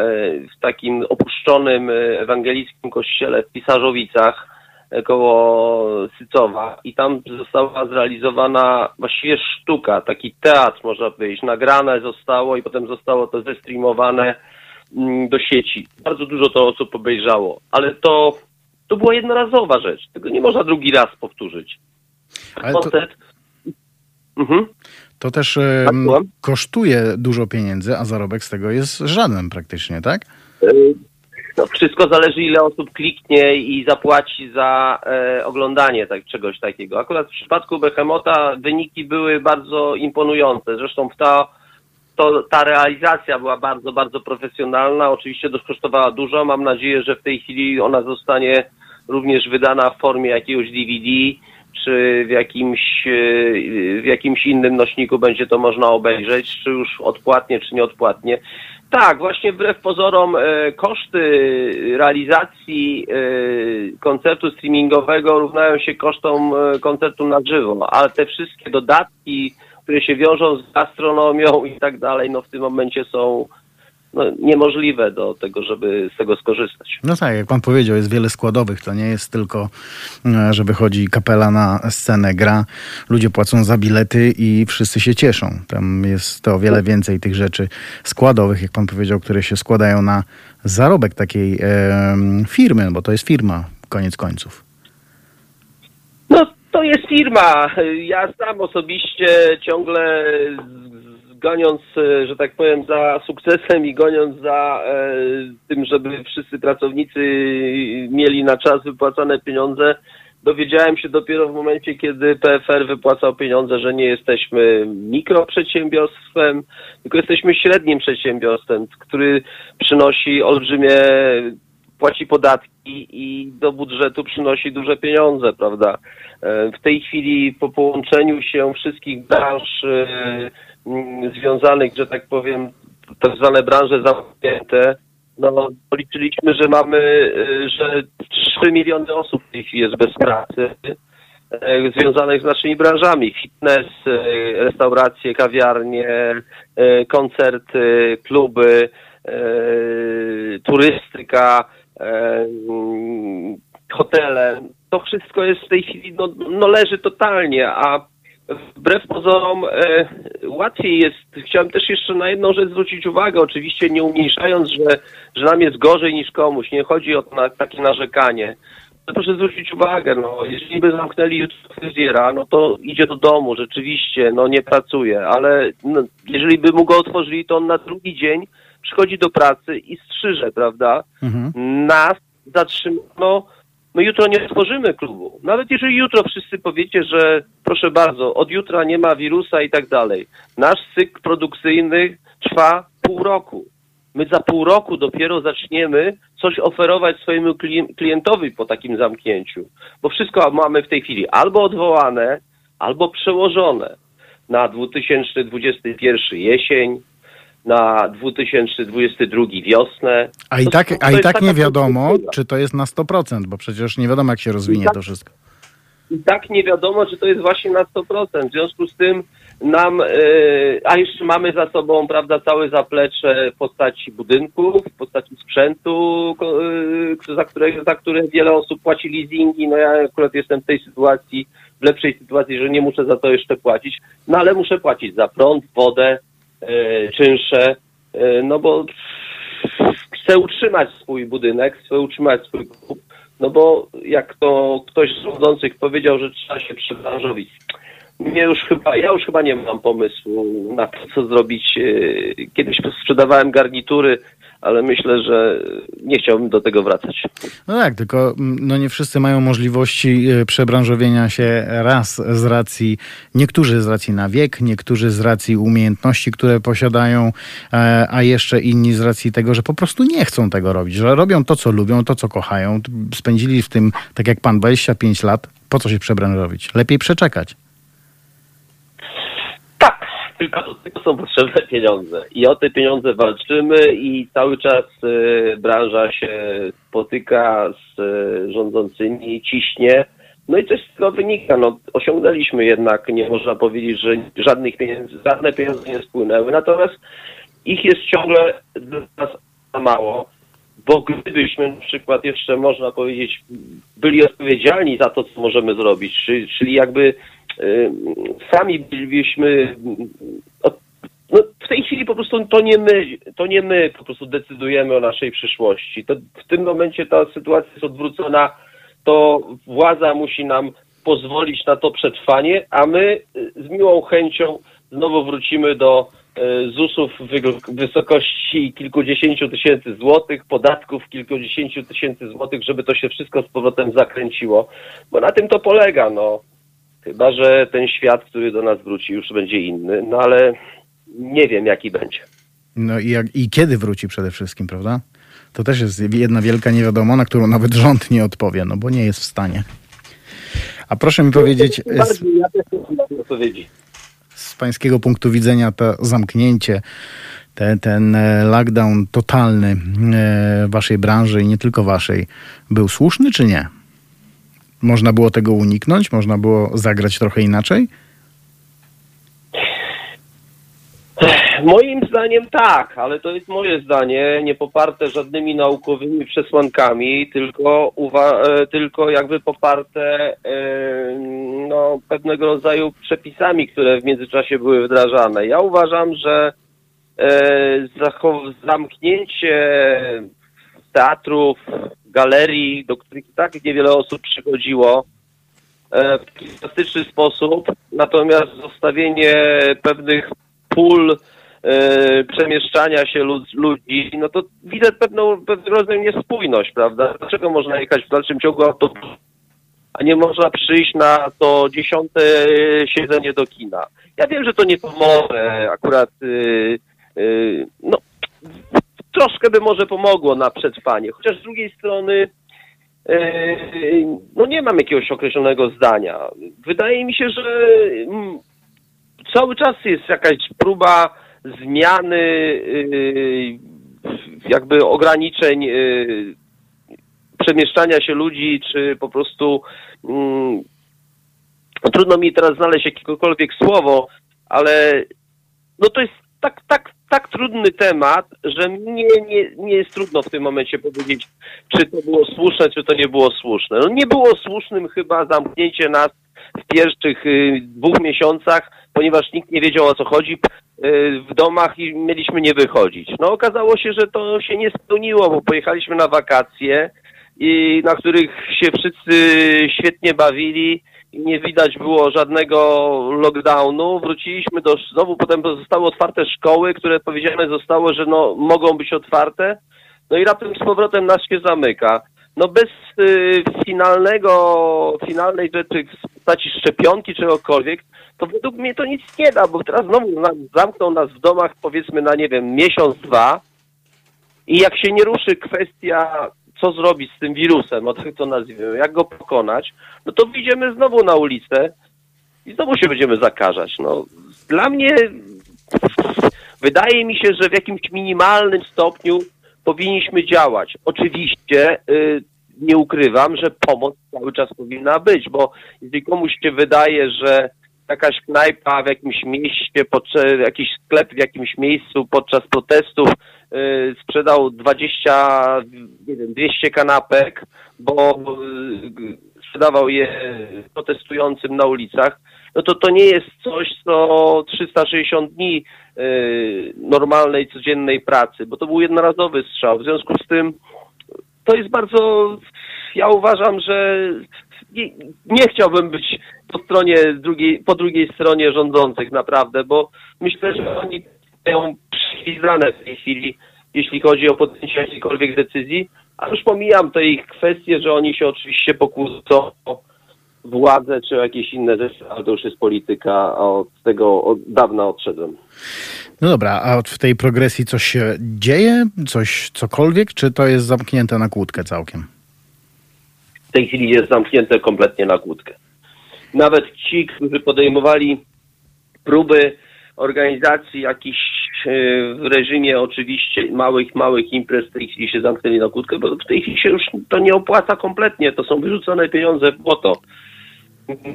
w takim opuszczonym ewangelickim kościele w Pisarzowicach koło Sycowa i tam została zrealizowana właściwie sztuka, taki teatr można powiedzieć, nagrane zostało i potem zostało to zestreamowane mm, do sieci. Bardzo dużo to osób obejrzało, ale to to była jednorazowa rzecz. Tego nie można drugi raz powtórzyć. Ale to, Koncert... Mhm. to też e, Tak, kosztuje dużo pieniędzy, a zarobek z tego jest żaden praktycznie, tak? No, wszystko zależy, ile osób kliknie i zapłaci za e, oglądanie tak, czegoś takiego. Akurat w przypadku Behemota wyniki były bardzo imponujące. Zresztą ta, to, ta realizacja była bardzo, bardzo profesjonalna. Oczywiście kosztowała dużo. Mam nadzieję, że w tej chwili ona zostanie również wydana w formie jakiegoś DVD czy w jakimś, e, w jakimś innym nośniku będzie to można obejrzeć, czy już odpłatnie, czy nieodpłatnie. Tak, właśnie wbrew pozorom e, koszty realizacji e, koncertu streamingowego równają się kosztom e, koncertu na żywo, ale te wszystkie dodatki, które się wiążą z gastronomią i tak dalej, no w tym momencie są no, niemożliwe do tego, żeby z tego skorzystać. No tak, jak pan powiedział, jest wiele składowych. To nie jest tylko, e, że wychodzi kapela na scenę, gra, ludzie płacą za bilety i wszyscy się cieszą. Tam jest to o wiele więcej tych rzeczy składowych, jak pan powiedział, które się składają na zarobek takiej em, firmy, bo to jest firma, koniec końców. No, to jest firma. Ja sam osobiście ciągle goniąc, e, że tak powiem, za sukcesem i goniąc za e, tym, żeby wszyscy pracownicy mieli na czas wypłacane pieniądze, dowiedziałem się dopiero w momencie, kiedy PFR wypłacał pieniądze, że nie jesteśmy mikroprzedsiębiorstwem, tylko jesteśmy średnim przedsiębiorstwem, który przynosi olbrzymie płaci podatki i do budżetu przynosi duże pieniądze, prawda? E, W tej chwili po połączeniu się wszystkich branż związanych, że tak powiem, tak zwane branże zamknięte, no policzyliśmy, że mamy, e, że 3 miliony osób w tej chwili jest bez pracy e, związanych z naszymi branżami. Fitness, e, restauracje, kawiarnie, koncerty, kluby, turystyka, mm, hotele. To wszystko jest w tej chwili, no, no leży totalnie, a wbrew pozorom e, łatwiej jest, chciałem też jeszcze na jedną rzecz zwrócić uwagę, oczywiście nie umniejszając, że, że nam jest gorzej niż komuś, nie chodzi o na, takie narzekanie. Ale proszę zwrócić uwagę, no, jeżeli by zamknęli fryzjera, no to idzie do domu, rzeczywiście, no nie pracuje, ale no, jeżeli by mu go otworzyli, to on na drugi dzień przychodzi do pracy i strzyże, prawda? Mhm. Nas zatrzymano, my jutro nie otworzymy klubu. Nawet jeżeli jutro wszyscy powiecie, że proszę bardzo, od jutra nie ma wirusa i tak dalej. Nasz cykl produkcyjny trwa pół roku. My za pół roku dopiero zaczniemy coś oferować swojemu klien- klientowi po takim zamknięciu. Bo wszystko mamy w tej chwili albo odwołane, albo przełożone na 2021 jesień, na 2022 wiosnę. A i To- tak, to a i tak nie wiadomo, konstrukcja. czy to jest na 100%, bo przecież nie wiadomo, jak się rozwinie tak- to wszystko. I tak nie wiadomo, czy to jest właśnie na 100%. W związku z tym nam, e, a jeszcze mamy za sobą, prawda, całe zaplecze w postaci budynków, w postaci sprzętu, e, za, które, za które wiele osób płaci leasingi. No ja akurat jestem w tej sytuacji, w lepszej sytuacji, że nie muszę za to jeszcze płacić, no ale muszę płacić za prąd, wodę, czynsze, e, no bo chcę utrzymać swój budynek, chcę utrzymać swój klub, no bo jak to ktoś z rządzących powiedział, że trzeba się przebranżowić. Mnie już chyba, ja już chyba nie mam pomysłu na to, co zrobić. E, Kiedyś sprzedawałem garnitury, ale myślę, że nie chciałbym do tego wracać. No tak, tylko mm, no nie wszyscy mają możliwości e, przebranżowienia się raz z racji, niektórzy z racji na wiek, niektórzy z racji umiejętności, które posiadają, e, a jeszcze inni z racji tego, że po prostu nie chcą tego robić, że robią to, co lubią, to, co kochają. Spędzili w tym, tak jak pan, 25 lat. Po co się przebranżowić? Lepiej przeczekać. Tak, tylko do tego są potrzebne pieniądze. I o te pieniądze walczymy i cały czas e, branża się spotyka z e, rządzącymi, ciśnie. No i coś z tego wynika. No, osiągnęliśmy jednak, nie można powiedzieć, że żadnych pieniędzy, żadne pieniądze nie spłynęły. Natomiast ich jest ciągle dla nas za mało, bo gdybyśmy na przykład jeszcze można powiedzieć byli odpowiedzialni za to, co możemy zrobić, czyli, czyli jakby y, sami bylibyśmy od, no, w tej chwili po prostu to nie my, to nie my po prostu decydujemy o naszej przyszłości. To w tym momencie ta sytuacja jest odwrócona to władza musi nam pozwolić na to przetrwanie, a my y, z miłą chęcią znowu wrócimy do y, ZUS-ów w wysokości kilkudziesięciu tysięcy złotych, podatków kilkudziesięciu tysięcy złotych, żeby to się wszystko z powrotem zakręciło. Bo na tym to polega, no. Chyba, że ten świat, który do nas wróci, już będzie inny, no ale nie wiem, jaki będzie. No i, jak, i kiedy wróci przede wszystkim, prawda? To też jest jedna wielka niewiadoma, na którą nawet rząd nie odpowie, no bo nie jest w stanie. A proszę mi powiedzieć, z, z pańskiego punktu widzenia to zamknięcie, te, ten e, lockdown totalny e, waszej branży i nie tylko waszej, był słuszny czy nie? Można było tego uniknąć? Można było zagrać trochę inaczej? Moim zdaniem tak, ale to jest moje zdanie, nie poparte żadnymi naukowymi przesłankami, tylko, uwa- e, tylko jakby poparte e, no, pewnego rodzaju przepisami, które w międzyczasie były wdrażane. Ja uważam, że e, zamknięcie teatrów, galerii, do których tak niewiele osób przychodziło, e, w taki drastyczny sposób, natomiast zostawienie pewnych pól e, przemieszczania się lud, ludzi, no to widzę pewną, pewnego rodzaju niespójność, prawda? Dlaczego można jechać w dalszym ciągu a nie można przyjść na to dziesiąte siedzenie do kina? Ja wiem, że to nie pomoże akurat, y, y, no troszkę by może pomogło na przetrwanie, chociaż z drugiej strony Yy, no nie mam jakiegoś określonego zdania. Wydaje mi się, że mm, cały czas jest jakaś próba zmiany yy, jakby ograniczeń yy, przemieszczania się ludzi, czy po prostu mm, trudno mi teraz znaleźć jakiekolwiek słowo, ale no to jest tak, tak, tak trudny temat, że nie, nie, nie jest trudno w tym momencie powiedzieć, czy to było słuszne, czy to nie było słuszne. No nie było słusznym chyba zamknięcie nas w pierwszych y, dwóch miesiącach, ponieważ nikt nie wiedział o co chodzi y, w domach i mieliśmy nie wychodzić. No okazało się, że to się nie spełniło, bo pojechaliśmy na wakacje i na których się wszyscy świetnie bawili nie widać było żadnego lockdownu. Wróciliśmy do, znowu potem zostały otwarte szkoły, które powiedziane zostało, że no, mogą być otwarte. No i raptem z powrotem nas się zamyka. No bez y, finalnego, finalnej rzeczy w postaci szczepionki, czegokolwiek, to według mnie to nic nie da, bo teraz znowu nas, zamkną nas w domach powiedzmy na, nie wiem, miesiąc, dwa i jak się nie ruszy kwestia, co zrobić z tym wirusem, o tak to nazwijmy, jak go pokonać, no to wyjdziemy znowu na ulicę i znowu się będziemy zakażać. No, dla mnie wydaje mi się, że w jakimś minimalnym stopniu powinniśmy działać. Oczywiście y, nie ukrywam, że pomoc cały czas powinna być, bo jeżeli komuś się wydaje, że jakaś knajpa w jakimś mieście, jakiś sklep w jakimś miejscu podczas protestów y, sprzedał 20, nie wiem, 200 kanapek, bo y, sprzedawał je protestującym na ulicach, no to to nie jest coś, co 360 dni y, normalnej, codziennej pracy, bo to był jednorazowy strzał. W związku z tym to jest bardzo, ja uważam, że nie, nie chciałbym być po stronie drugiej, po drugiej stronie rządzących naprawdę, bo myślę, że oni mają przywiązane w tej chwili, jeśli chodzi o podjęcie jakiejkolwiek decyzji, a już pomijam te ich kwestie, że oni się oczywiście pokłócą o władzę czy jakieś inne rzeczy, ale to już jest polityka, a od tego od dawna odszedłem. No dobra, a w tej progresji coś się dzieje? Coś, cokolwiek? Czy to jest zamknięte na kłódkę całkiem? W tej chwili jest zamknięte kompletnie na kłódkę. Nawet ci, którzy podejmowali próby organizacji jakichś e, w reżimie oczywiście małych, małych imprez w tej chwili się zamknęli na kłódkę, bo w tej chwili się już to nie opłaca kompletnie, to są wyrzucone pieniądze w błoto.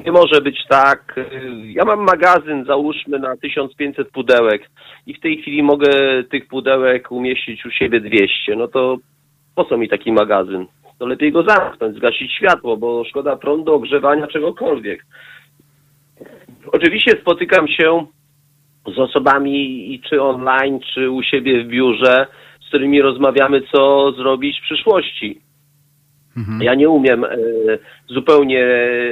Nie może być tak. Ja mam magazyn, załóżmy, na 1500 pudełek i w tej chwili mogę tych pudełek umieścić u siebie 200. No to po co mi taki magazyn? To lepiej go zamknąć, zgasić światło, bo szkoda prądu, ogrzewania, czegokolwiek. Oczywiście spotykam się z osobami i czy online, czy u siebie w biurze, z którymi rozmawiamy, co zrobić w przyszłości. Ja nie umiem e, zupełnie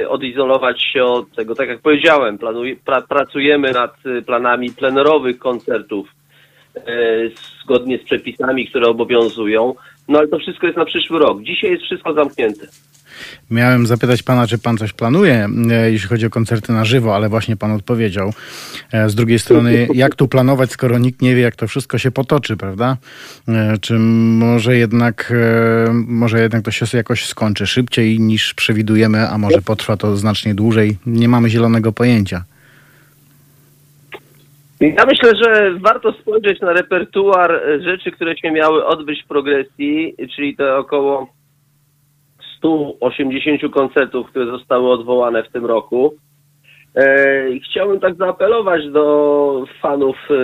odizolować się od tego. Tak jak powiedziałem, planuj, pra, pracujemy nad e, planami plenerowych koncertów e, zgodnie z przepisami, które obowiązują. No ale to wszystko jest na przyszły rok. Dzisiaj jest wszystko zamknięte. Miałem zapytać pana, czy pan coś planuje, e, jeśli chodzi o koncerty na żywo, ale właśnie pan odpowiedział. E, Z drugiej strony, jak tu planować, skoro nikt nie wie, jak to wszystko się potoczy, prawda? E, Czy może jednak, może jednak to się jakoś skończy szybciej niż przewidujemy, a może potrwa to znacznie dłużej? Nie mamy zielonego pojęcia. Ja myślę, że warto spojrzeć na repertuar e, rzeczy, które się miały odbyć w progresji, czyli te około 180 koncertów, które zostały odwołane w tym roku. E, Chciałbym tak zaapelować do fanów e,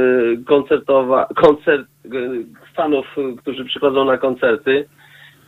koncertowa, koncert, fanów, którzy przychodzą na koncerty,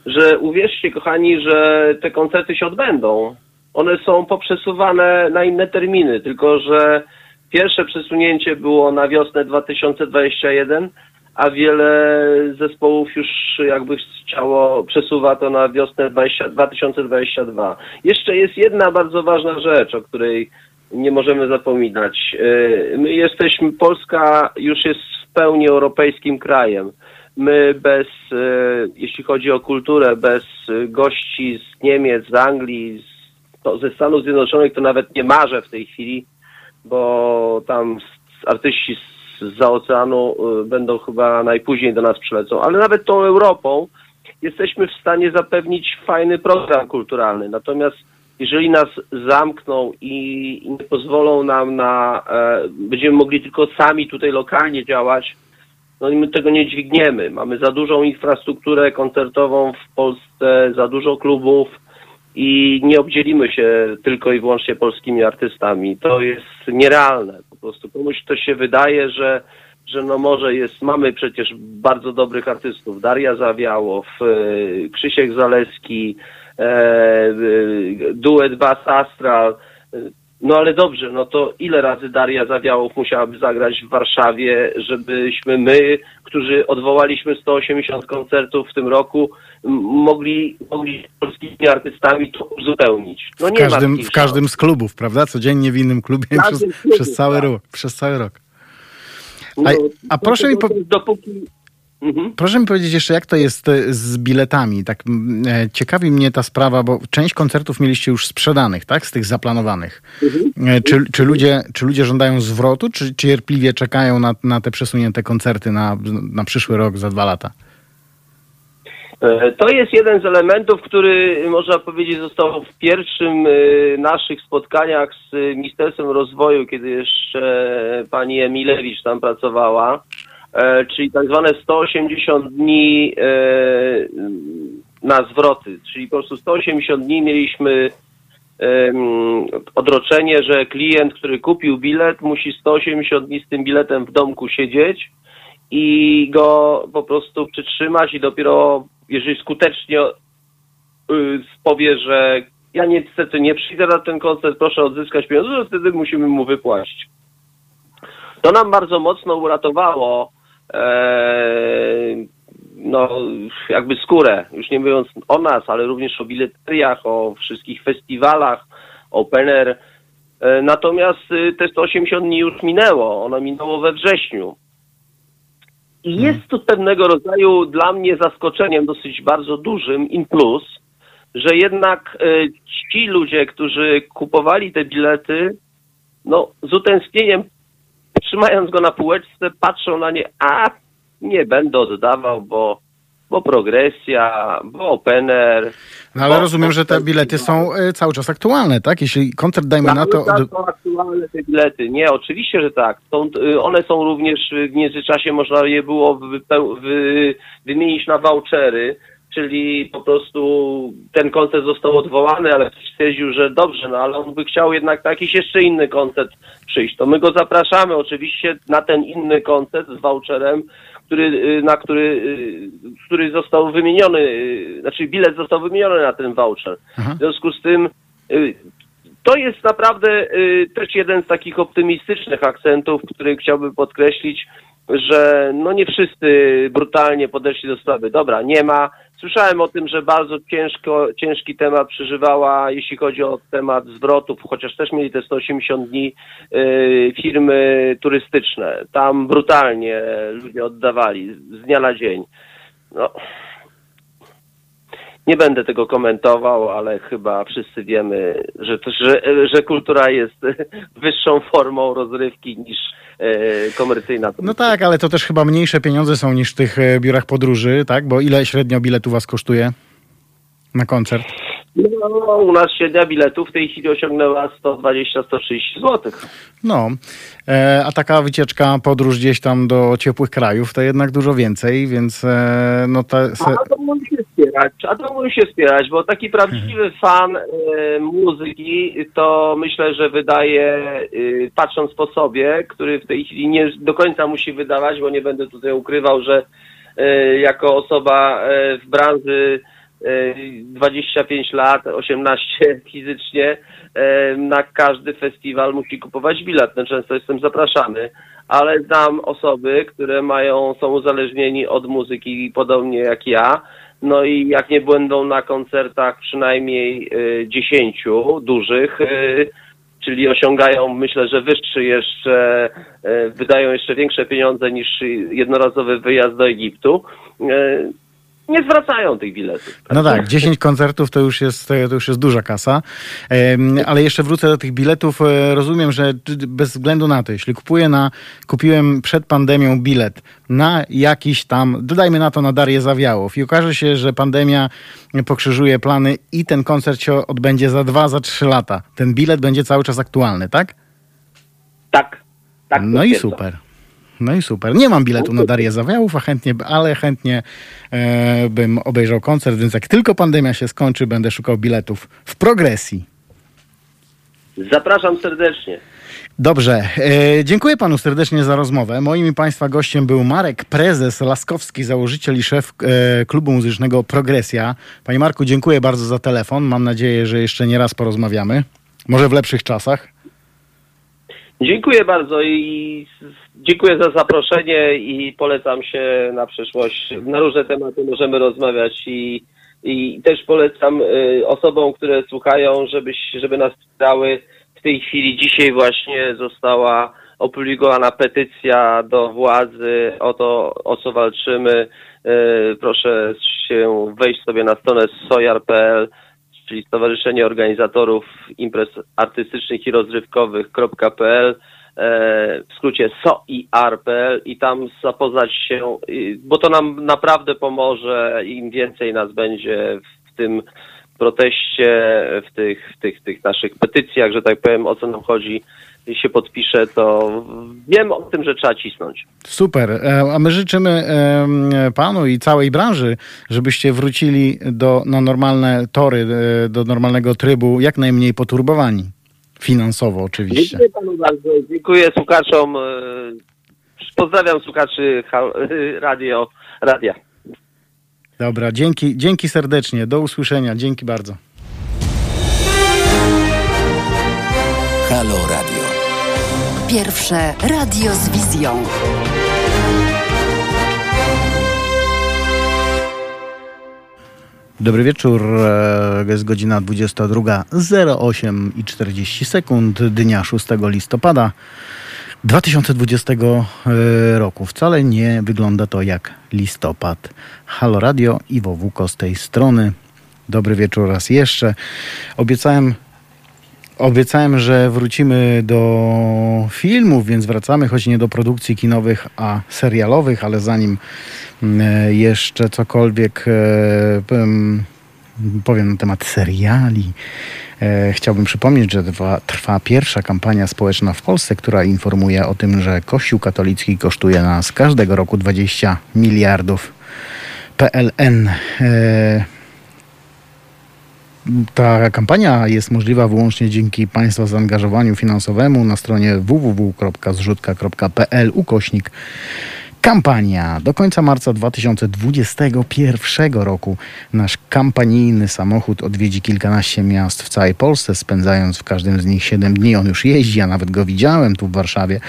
że uwierzcie, kochani, że te koncerty się odbędą. One są poprzesuwane na inne terminy, tylko że pierwsze przesunięcie było na wiosnę 2021, a wiele zespołów już jakby chciało, przesuwa to na wiosnę 20, 2022. Jeszcze jest jedna bardzo ważna rzecz, o której nie możemy zapominać. Yy, My jesteśmy, Polska już jest w pełni europejskim krajem. My bez, e, jeśli chodzi o kulturę, bez gości z Niemiec, z Anglii, z, to, ze Stanów Zjednoczonych, to nawet nie marzę w tej chwili, bo tam artyści z, oceanu y, będą chyba najpóźniej do nas przylecą, ale nawet tą Europą jesteśmy w stanie zapewnić fajny program kulturalny. Natomiast jeżeli nas zamkną i, i nie pozwolą nam na, e, będziemy mogli tylko sami tutaj lokalnie działać, no i my tego nie dźwigniemy. Mamy za dużą infrastrukturę koncertową w Polsce, za dużo klubów i nie obdzielimy się tylko i wyłącznie polskimi artystami. To jest nierealne. Po prostu komuś to się wydaje, że, że no może jest, mamy przecież bardzo dobrych artystów. Daria Zawiałow, e, Krzysiek Zaleski, e, e, duet Bass Astral. No ale dobrze, no to ile razy Daria Zawiałow musiałaby zagrać w Warszawie, żebyśmy my, którzy odwołaliśmy 180 koncertów w tym roku, mogli, mogli z polskimi artystami to uzupełnić. No W każdym, w każdym z klubów, prawda? Codziennie w innym klubie W przez, klubie, przez cały tak. rok. Przez cały rok. A- No, a proszę mi po- Dopóki... Mhm. Proszę mi powiedzieć jeszcze, jak to jest e, z biletami? Tak e, ciekawi mnie ta sprawa, bo część koncertów mieliście już sprzedanych, tak? Z tych zaplanowanych. E, Czy, czy, ludzie, czy ludzie żądają zwrotu, czy cierpliwie czekają na, na te przesunięte koncerty na, na przyszły rok, za dwa lata? E, To jest jeden z elementów, który można powiedzieć został w pierwszym e, naszych spotkaniach z e, Ministerstwem Rozwoju, kiedy jeszcze pani Emilewicz tam pracowała, czyli tak zwane 180 dni na zwroty, czyli po prostu 180 dni mieliśmy odroczenie, że klient, który kupił bilet, musi 180 dni z tym biletem w domku siedzieć i go po prostu przytrzymać i dopiero jeżeli skutecznie y, powie, że ja niestety nie przyjdę na ten koncert, proszę odzyskać pieniądze, to wtedy musimy mu wypłacić. To nam bardzo mocno uratowało e, no, jakby skórę, już nie mówiąc o nas, ale również o bileteriach, o wszystkich festiwalach, open air. E, Natomiast y, te 180 dni już minęło, ono minęło we wrześniu. I jest to pewnego rodzaju dla mnie zaskoczeniem dosyć bardzo dużym in plus, że jednak e, ci ludzie, którzy kupowali te bilety, no z utęsknieniem, trzymając go na półeczce, patrzą na nie, a nie będę oddawał, bo, bo progresja, bo open air. No ale bo- rozumiem, że te bilety są e, cały czas aktualne, tak? Jeśli koncert, dajmy na to... Cały czas od- są aktualne te bilety. Nie, oczywiście, że tak. Są, y, one są również w międzyczasie można je było wypeł- wy, wymienić na vouchery, czyli po prostu ten koncert został odwołany, ale ktoś stwierdził, że dobrze, no ale on by chciał jednak na jakiś jeszcze inny koncert przyjść. To my go zapraszamy oczywiście na ten inny koncert z voucherem, który, y, na który, y, który został wymieniony, y, znaczy bilet został wymieniony na ten voucher. Aha. W związku z tym to jest naprawdę też jeden z takich optymistycznych akcentów, który chciałbym podkreślić, że no nie wszyscy brutalnie podeszli do sprawy. Dobra, nie ma, Słyszałem o tym, że bardzo ciężko, ciężki temat przeżywała, jeśli chodzi o temat zwrotów, chociaż też mieli te 180 dni y, firmy turystyczne. Tam brutalnie ludzie oddawali z dnia na dzień. No, nie będę tego komentował, ale chyba wszyscy wiemy, że, że, że kultura jest (laughs) wyższą formą rozrywki niż e, komercyjna. No tak, ale to też chyba mniejsze pieniądze są niż w tych e, biurach podróży, tak? Bo ile średnio biletu was kosztuje na koncert? No, u nas średnia biletu w tej chwili osiągnęła 120-130 zł. No, e, a taka wycieczka, podróż gdzieś tam do ciepłych krajów, to jednak dużo więcej, więc e, no te... Se... A to się wspierać, a to musi się wspierać, bo taki prawdziwy mhm. fan e, muzyki to myślę, że wydaje, e, patrząc po sobie, który w tej chwili nie do końca musi wydawać, bo nie będę tutaj ukrywał, że e, jako osoba e, w branży 25 lat, 18 (laughs) fizycznie, na każdy festiwal musi kupować bilet. No, często jestem zapraszany, ale znam osoby, które mają, są uzależnieni od muzyki podobnie jak ja. No i jak nie będą na koncertach przynajmniej 10 dużych, czyli osiągają, myślę, że wyższy jeszcze, wydają jeszcze większe pieniądze niż jednorazowy wyjazd do Egiptu, nie zwracają tych biletów. No tak, 10 koncertów to już jest, to już jest duża kasa. Ale jeszcze wrócę do tych biletów. E, rozumiem, że bez względu na to, jeśli kupuję na, kupiłem przed pandemią bilet na jakiś tam, dodajmy na to na Darię Zawiałów i okaże się, że pandemia pokrzyżuje plany i ten koncert się odbędzie za dwa, za trzy lata. Ten bilet będzie cały czas aktualny, tak? Tak. tak no i super. No i super. Nie mam biletu na Darię Zawiałów, a chętnie, ale chętnie e, bym obejrzał koncert, więc jak tylko pandemia się skończy, będę szukał biletów w progresji. Zapraszam serdecznie. Dobrze, e, dziękuję panu serdecznie za rozmowę. Moim i państwa gościem był Marek Prezes Laskowski, założyciel i szef e, klubu muzycznego Progresja. Panie Marku, dziękuję bardzo za telefon. Mam nadzieję, że jeszcze nie raz porozmawiamy. Może w lepszych czasach. Dziękuję bardzo i dziękuję za zaproszenie i polecam się na przyszłość. Na różne tematy możemy rozmawiać i, i też polecam y, osobom, które słuchają, żeby, żeby nas wspierały. W tej chwili dzisiaj właśnie została opublikowana petycja do władzy o to, o co walczymy. Y, proszę się wejść sobie na stronę sojar.pl czyli Stowarzyszenie Organizatorów Imprez Artystycznych i Rozrywkowych.pl w skrócie soir.pl i tam zapoznać się, bo to nam naprawdę pomoże, im więcej nas będzie w tym proteście, w tych, w tych, tych naszych petycjach, że tak powiem, o co nam chodzi, się podpiszę, to wiem o tym, że trzeba cisnąć. Super. E, a my życzymy panu i całej branży, żebyście wrócili do, na normalne tory, e, do normalnego trybu, jak najmniej poturbowani. Finansowo oczywiście. Dziękuję panu bardzo. Dziękuję słuchaczom. E, pozdrawiam słuchaczy radio, radia. Dobra, dzięki, dzięki serdecznie. Do usłyszenia. Dzięki bardzo. Halo Radio. Pierwsze radio z wizją. Dobry wieczór, e, jest godzina 22.08 i 40 sekund dnia 6 listopada 2020 e, roku. Wcale nie wygląda to jak listopad. Halo Radio, Iwo Wuko z tej strony. Dobry wieczór raz jeszcze. Obiecałem Obiecałem, że wrócimy do filmów, więc wracamy, choć nie do produkcji kinowych, a serialowych, ale zanim mm, jeszcze cokolwiek e, powiem na temat seriali, e, chciałbym przypomnieć, że trwa pierwsza kampania społeczna w Polsce, która informuje o tym, że Kościół katolicki kosztuje nas każdego roku 20 miliardów PLN. Ta kampania jest możliwa wyłącznie dzięki Państwa zaangażowaniu finansowemu na stronie www.zrzutka.pl ukośnik Kampania. Do końca marca 2021 roku nasz kampanijny samochód odwiedzi kilkanaście miast w całej Polsce, spędzając w każdym z nich 7 dni. On już jeździ, ja nawet go widziałem tu w Warszawie.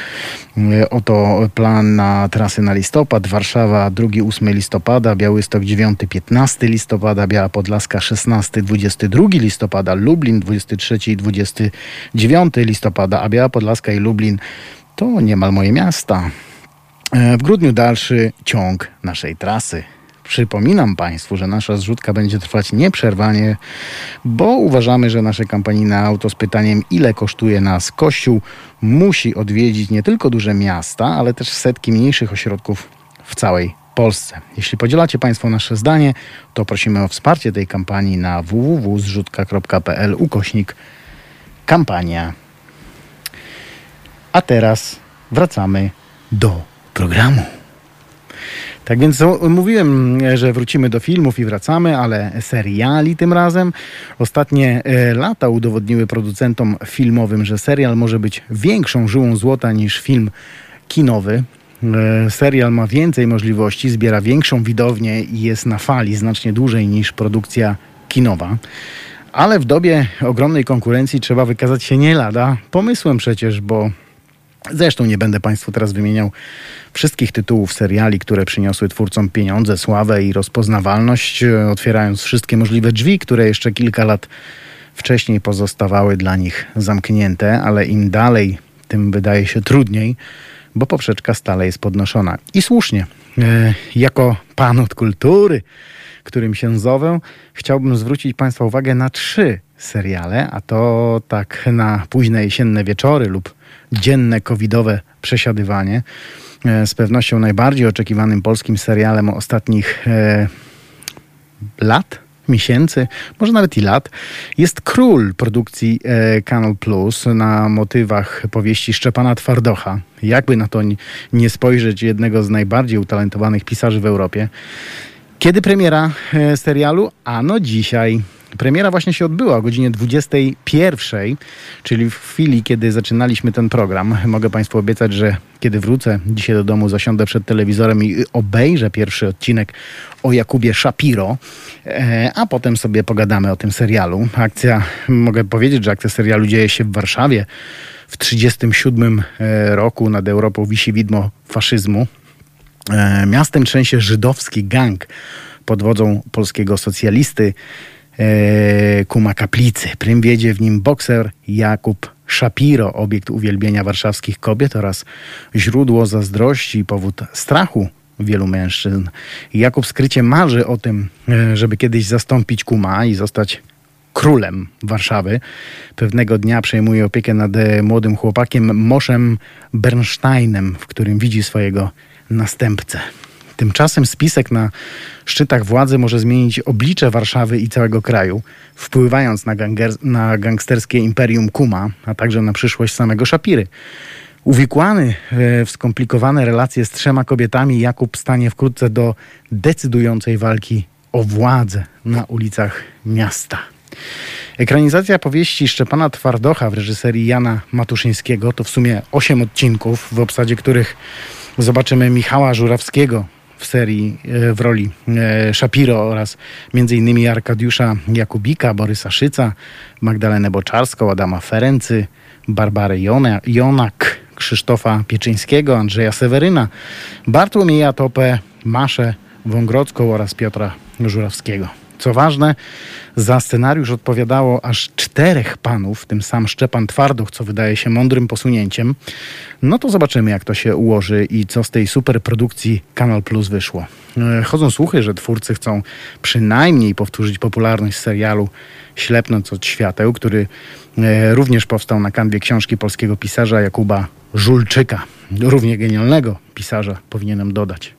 E, oto plan na trasy na listopad. Warszawa 2-8 listopada, Białystok 9-15 listopada, Biała Podlaska 16-22 listopada, Lublin 23 29 listopada, a Biała Podlaska i Lublin to niemal moje miasta. E, w grudniu dalszy ciąg naszej trasy. Przypominam Państwu, że nasza zrzutka będzie trwać nieprzerwanie, bo uważamy, że nasze kampanijne auto z pytaniem, ile kosztuje nas Kościół, musi odwiedzić nie tylko duże miasta, ale też setki mniejszych ośrodków w całej Polsce. Jeśli podzielacie Państwo nasze zdanie, to prosimy o wsparcie tej kampanii na www.zrzutka.pl ukośnik kampania. A teraz wracamy do programu. Tak więc mówiłem, że wrócimy do filmów i wracamy, ale seriali tym razem. Ostatnie e, lata udowodniły producentom filmowym, że serial może być większą żyłą złota niż film kinowy. E, serial ma więcej możliwości, zbiera większą widownię i jest na fali znacznie dłużej niż produkcja kinowa. Ale w dobie ogromnej konkurencji trzeba wykazać się nie lada pomysłem przecież, bo Zresztą nie będę Państwu teraz wymieniał wszystkich tytułów seriali, które przyniosły twórcom pieniądze, sławę i rozpoznawalność, e, otwierając wszystkie możliwe drzwi, które jeszcze kilka lat wcześniej pozostawały dla nich zamknięte, ale im dalej, tym wydaje się trudniej, bo poprzeczka stale jest podnoszona. I słusznie. E, jako pan od kultury, którym się zowę, chciałbym zwrócić Państwa uwagę na trzy seriale, a to tak na późne jesienne wieczory lub dzienne covidowe przesiadywanie. E, z pewnością najbardziej oczekiwanym polskim serialem ostatnich e, lat, miesięcy, może nawet i lat, jest Król produkcji e, Canal Plus na motywach powieści Szczepana Twardocha. Jakby na to nie spojrzeć, jednego z najbardziej utalentowanych pisarzy w Europie. Kiedy premiera e, serialu? Ano dzisiaj. Premiera właśnie się odbyła o godzinie 21, czyli w chwili, kiedy zaczynaliśmy ten program. Mogę Państwu obiecać, że kiedy wrócę dzisiaj do domu, zasiądę przed telewizorem i obejrzę pierwszy odcinek o Jakubie Shapiro, e, a potem sobie pogadamy o tym serialu. Akcja, mogę powiedzieć, że akcja serialu dzieje się w Warszawie. W 1937 e, roku nad Europą wisi widmo faszyzmu. E, miastem trzęsie żydowski gang pod wodzą polskiego socjalisty Kuma Kaplicy. Prym wiedzie w nim bokser Jakub Shapiro, obiekt uwielbienia warszawskich kobiet oraz źródło zazdrości i powód strachu wielu mężczyzn. Jakub skrycie marzy o tym, e, żeby kiedyś zastąpić Kuma i zostać królem Warszawy. Pewnego dnia przejmuje opiekę nad młodym chłopakiem Moszem Bernsteinem, w którym widzi swojego następcę. Tymczasem spisek na szczytach władzy może zmienić oblicze Warszawy i całego kraju, wpływając na, ganger, na gangsterskie imperium Kuma, a także na przyszłość samego Szapiry. Uwikłany w skomplikowane relacje z trzema kobietami, Jakub stanie wkrótce do decydującej walki o władzę na ulicach miasta. Ekranizacja powieści Szczepana Twardocha w reżyserii Jana Matuszyńskiego to w sumie osiem odcinków, w obsadzie których zobaczymy Michała Żurawskiego w serii e, w roli e, Shapiro oraz m.in. Arkadiusza Jakubika, Borysa Szyca, Magdalenę Boczarską, Adama Ferency, Barbarę Jonak, Krzysztofa Pieczyńskiego, Andrzeja Seweryna, Bartłomieja Topę, Maszę Wągrodzką oraz Piotra Żurawskiego. Co ważne, za scenariusz odpowiadało aż czterech panów, tym sam Szczepan Twarduch, co wydaje się mądrym posunięciem. No to zobaczymy, jak to się ułoży i co z tej superprodukcji Kanal Plus wyszło. E, chodzą słuchy, że twórcy chcą przynajmniej powtórzyć popularność serialu Ślepnąc od świateł, który e, również powstał na kanwie książki polskiego pisarza Jakuba Żulczyka. Równie genialnego pisarza, powinienem dodać.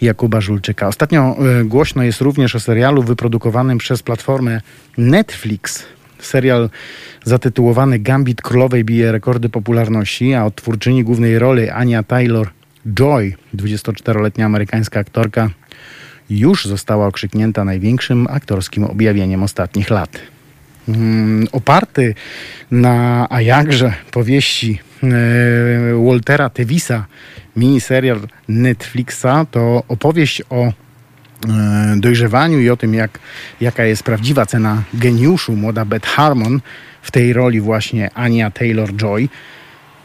Jakuba Żulczyka. Ostatnio e, głośno jest również o serialu wyprodukowanym przez platformę Netflix. Serial zatytułowany Gambit Królowej bije rekordy popularności, a od twórczyni głównej roli Ania Taylor-Joy, 24-letnia amerykańska aktorka, już została okrzyknięta największym aktorskim objawieniem ostatnich lat. Hmm, oparty na, a jakże, powieści Waltera Tevisa, miniserial Netflixa, to opowieść o dojrzewaniu i o tym, jak, jaka jest prawdziwa cena geniuszu młoda Beth Harmon, w tej roli właśnie Ania Taylor-Joy,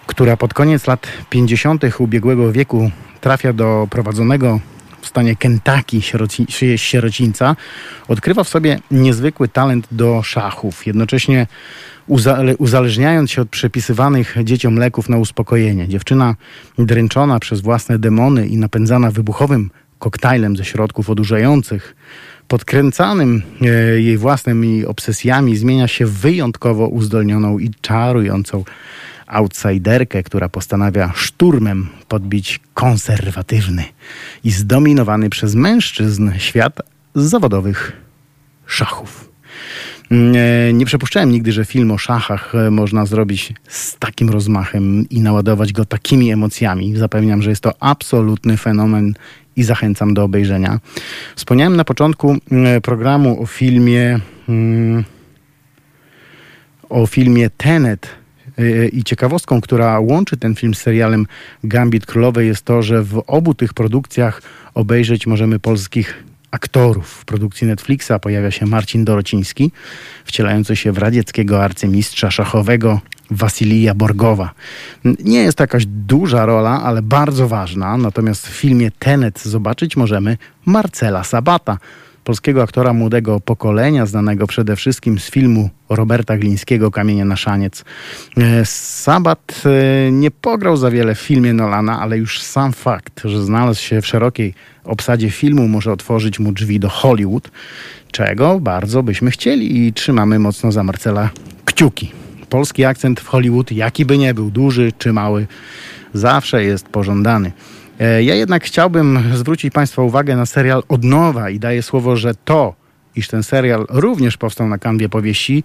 która pod koniec lat 50. ubiegłego wieku trafia do prowadzonego w stanie Kentucky sieroci, sierocińca, odkrywa w sobie niezwykły talent do szachów, jednocześnie uzależniając się od przepisywanych dzieciom leków na uspokojenie. Dziewczyna dręczona przez własne demony i napędzana wybuchowym koktajlem ze środków odurzających, podkręcanym e, jej własnymi obsesjami, zmienia się w wyjątkowo uzdolnioną i czarującą outsiderkę, która postanawia szturmem podbić konserwatywny i zdominowany przez mężczyzn świat zawodowych szachów. Nie, nie przypuszczałem nigdy, że film o szachach e, można zrobić z takim rozmachem i naładować go takimi emocjami. Zapewniam, że jest to absolutny fenomen i zachęcam do obejrzenia. Wspomniałem na początku e, programu o filmie mm, o filmie Tenet e, i ciekawostką, która łączy ten film z serialem Gambit Królowej jest to, że w obu tych produkcjach obejrzeć możemy polskich aktorów. W produkcji Netflixa pojawia się Marcin Dorociński, wcielający się w radzieckiego arcymistrza szachowego Wasilija Borgowa. Nie jest to jakaś duża rola, ale bardzo ważna. Natomiast w filmie Tenet zobaczyć możemy Marcela Sabata, polskiego aktora młodego pokolenia, znanego przede wszystkim z filmu Roberta Glińskiego Kamienie na szaniec. E, Sabat e, nie pograł za wiele w filmie Nolana, ale już sam fakt, że znalazł się w szerokiej obsadzie filmu może otworzyć mu drzwi do Hollywood, czego bardzo byśmy chcieli i trzymamy mocno za Marcela kciuki. Polski akcent w Hollywood, jaki by nie był, duży czy mały, zawsze jest pożądany. E, ja jednak chciałbym zwrócić Państwa uwagę na serial od nowa i daję słowo, że to, iż ten serial również powstał na kanwie powieści,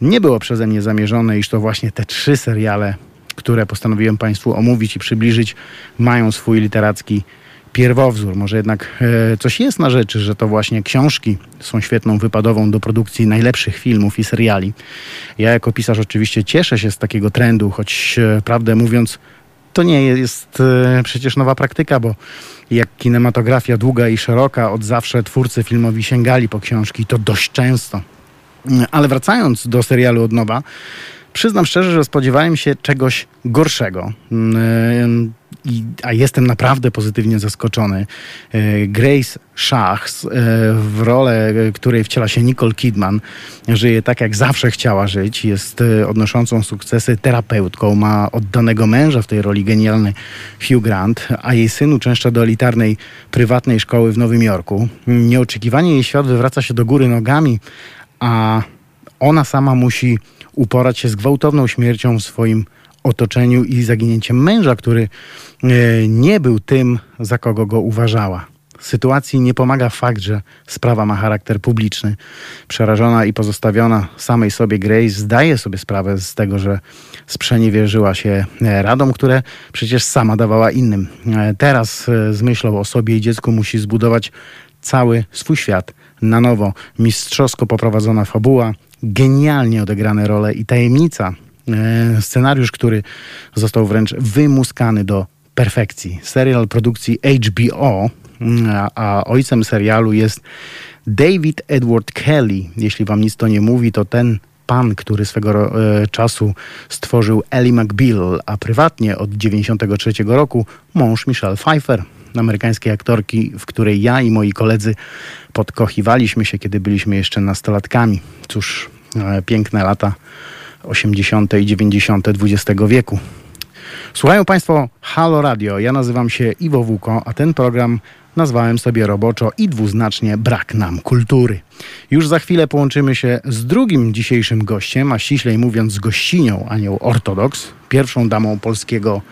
nie było przeze mnie zamierzone, iż to właśnie te trzy seriale, które postanowiłem Państwu omówić i przybliżyć, mają swój literacki pierwowzór. Może jednak e, coś jest na rzeczy, że to właśnie książki są świetną wypadową do produkcji najlepszych filmów i seriali. Ja jako pisarz oczywiście cieszę się z takiego trendu, choć e, prawdę mówiąc, to nie jest e, przecież nowa praktyka, bo jak kinematografia długa i szeroka, od zawsze twórcy filmowi sięgali po książki, to dość często. Ale wracając do serialu od nowa, przyznam szczerze, że spodziewałem się czegoś gorszego. I, a jestem naprawdę pozytywnie zaskoczony. E, Grace Shachs, e, w rolę której wciela się Nicole Kidman, żyje tak, jak zawsze chciała żyć. Jest e, odnoszącą sukcesy terapeutką, ma oddanego męża w tej roli genialny Hugh Grant, a jej syn uczęszcza do elitarnej, prywatnej szkoły w Nowym Jorku. Nieoczekiwanie jej świat wywraca się do góry nogami, a ona sama musi uporać się z gwałtowną śmiercią w swoim otoczeniu i zaginięciem męża, który e, nie był tym, za kogo go uważała. Sytuacji nie pomaga fakt, że sprawa ma charakter publiczny. Przerażona i pozostawiona samej sobie Grace zdaje sobie sprawę z tego, że sprzeniewierzyła się e, radom, które przecież sama dawała innym. E, teraz z myślą o sobie i dziecku musi zbudować cały swój świat na nowo. Mistrzowsko poprowadzona fabuła, genialnie odegrane role i tajemnica scenariusz, który został wręcz wymuskany do perfekcji. Serial produkcji HBO, a, a ojcem serialu jest David Edward Kelly. Jeśli wam nic to nie mówi, to ten pan, który swego e, czasu stworzył Ellie McBeal, a prywatnie od 1993 roku mąż Michelle Pfeiffer, amerykańskiej aktorki, w której ja i moi koledzy podkochiwaliśmy się, kiedy byliśmy jeszcze nastolatkami. Cóż, e, piękne lata 80. i 90. XX wieku. Słuchają Państwo Halo Radio. Ja nazywam się Iwo Wuko, a ten program nazwałem sobie roboczo i dwuznacznie Brak nam kultury. Już za chwilę połączymy się z drugim dzisiejszym gościem, a ściślej mówiąc z gościnią Anią Ortodoks, pierwszą damą polskiego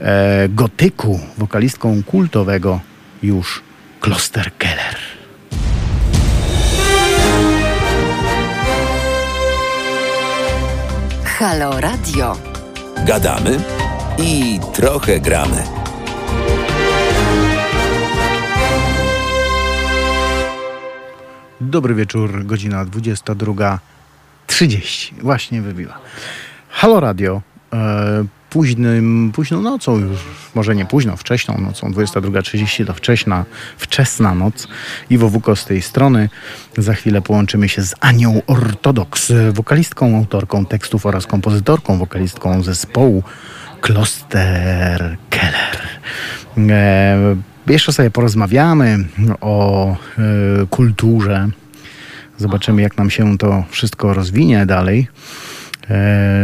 e, gotyku, wokalistką kultowego już Kloster Keller. Halo Radio. Gadamy i trochę gramy. Dobry wieczór, godzina 22.30. Właśnie wybiła. Halo Radio. E, późnym, późną nocą już, może nie późno, wcześną nocą, 22.30 to wcześna, wczesna noc. Iwo Wuko z tej strony. Za chwilę połączymy się z Anią Ortodoks, wokalistką, autorką tekstów oraz kompozytorką, wokalistką zespołu Kloster Keller. E, jeszcze sobie porozmawiamy o e, kulturze. Zobaczymy, jak nam się to wszystko rozwinie dalej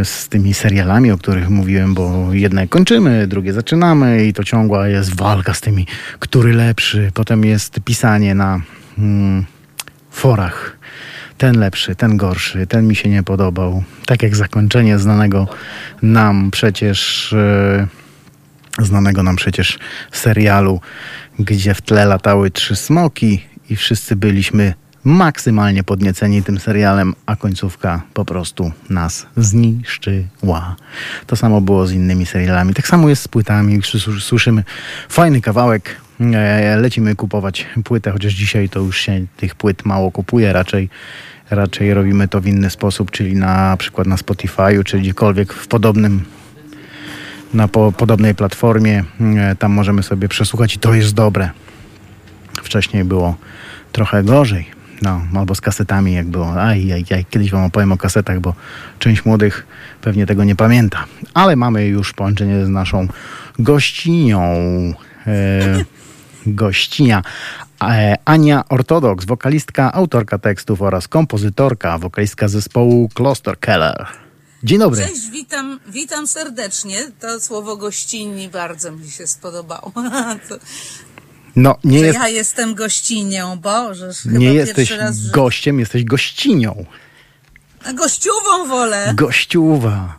z tymi serialami, o których mówiłem, bo jedne kończymy, drugie zaczynamy i to ciągła jest walka z tymi, który lepszy. Potem jest pisanie na mm, forach. Ten lepszy, ten gorszy, ten mi się nie podobał. Tak jak zakończenie znanego nam przecież. E, znanego nam przecież serialu, gdzie w tle latały trzy smoki i wszyscy byliśmy maksymalnie podnieceni tym serialem, a końcówka po prostu nas zniszczyła. To samo było z innymi serialami. Tak samo jest z płytami. Słyszymy fajny kawałek, e, lecimy kupować płytę, chociaż dzisiaj to już się tych płyt mało kupuje, raczej raczej robimy to w inny sposób, czyli na przykład na Spotify'u, czy gdziekolwiek w podobnym na po, podobnej platformie. E, tam możemy sobie przesłuchać i to jest dobre. Wcześniej było trochę gorzej. No, albo z kasetami, jak było. Aj, aj, aj, kiedyś wam opowiem o kasetach, bo część młodych pewnie tego nie pamięta. Ale mamy już połączenie z naszą gościnią. E, (laughs) gościnia. E, Ania Ortodoks, wokalistka, autorka tekstów oraz kompozytorka, wokalistka zespołu Kloster Keller. Dzień dobry. Cześć, witam, witam serdecznie. To słowo gościnni bardzo mi się spodobało. (laughs) to, no, nie jest... Ja jestem gościnią, Boże. Nie jesteś raz, gościem, jesteś gościnią. A gościową wolę. Gościuwa. (laughs)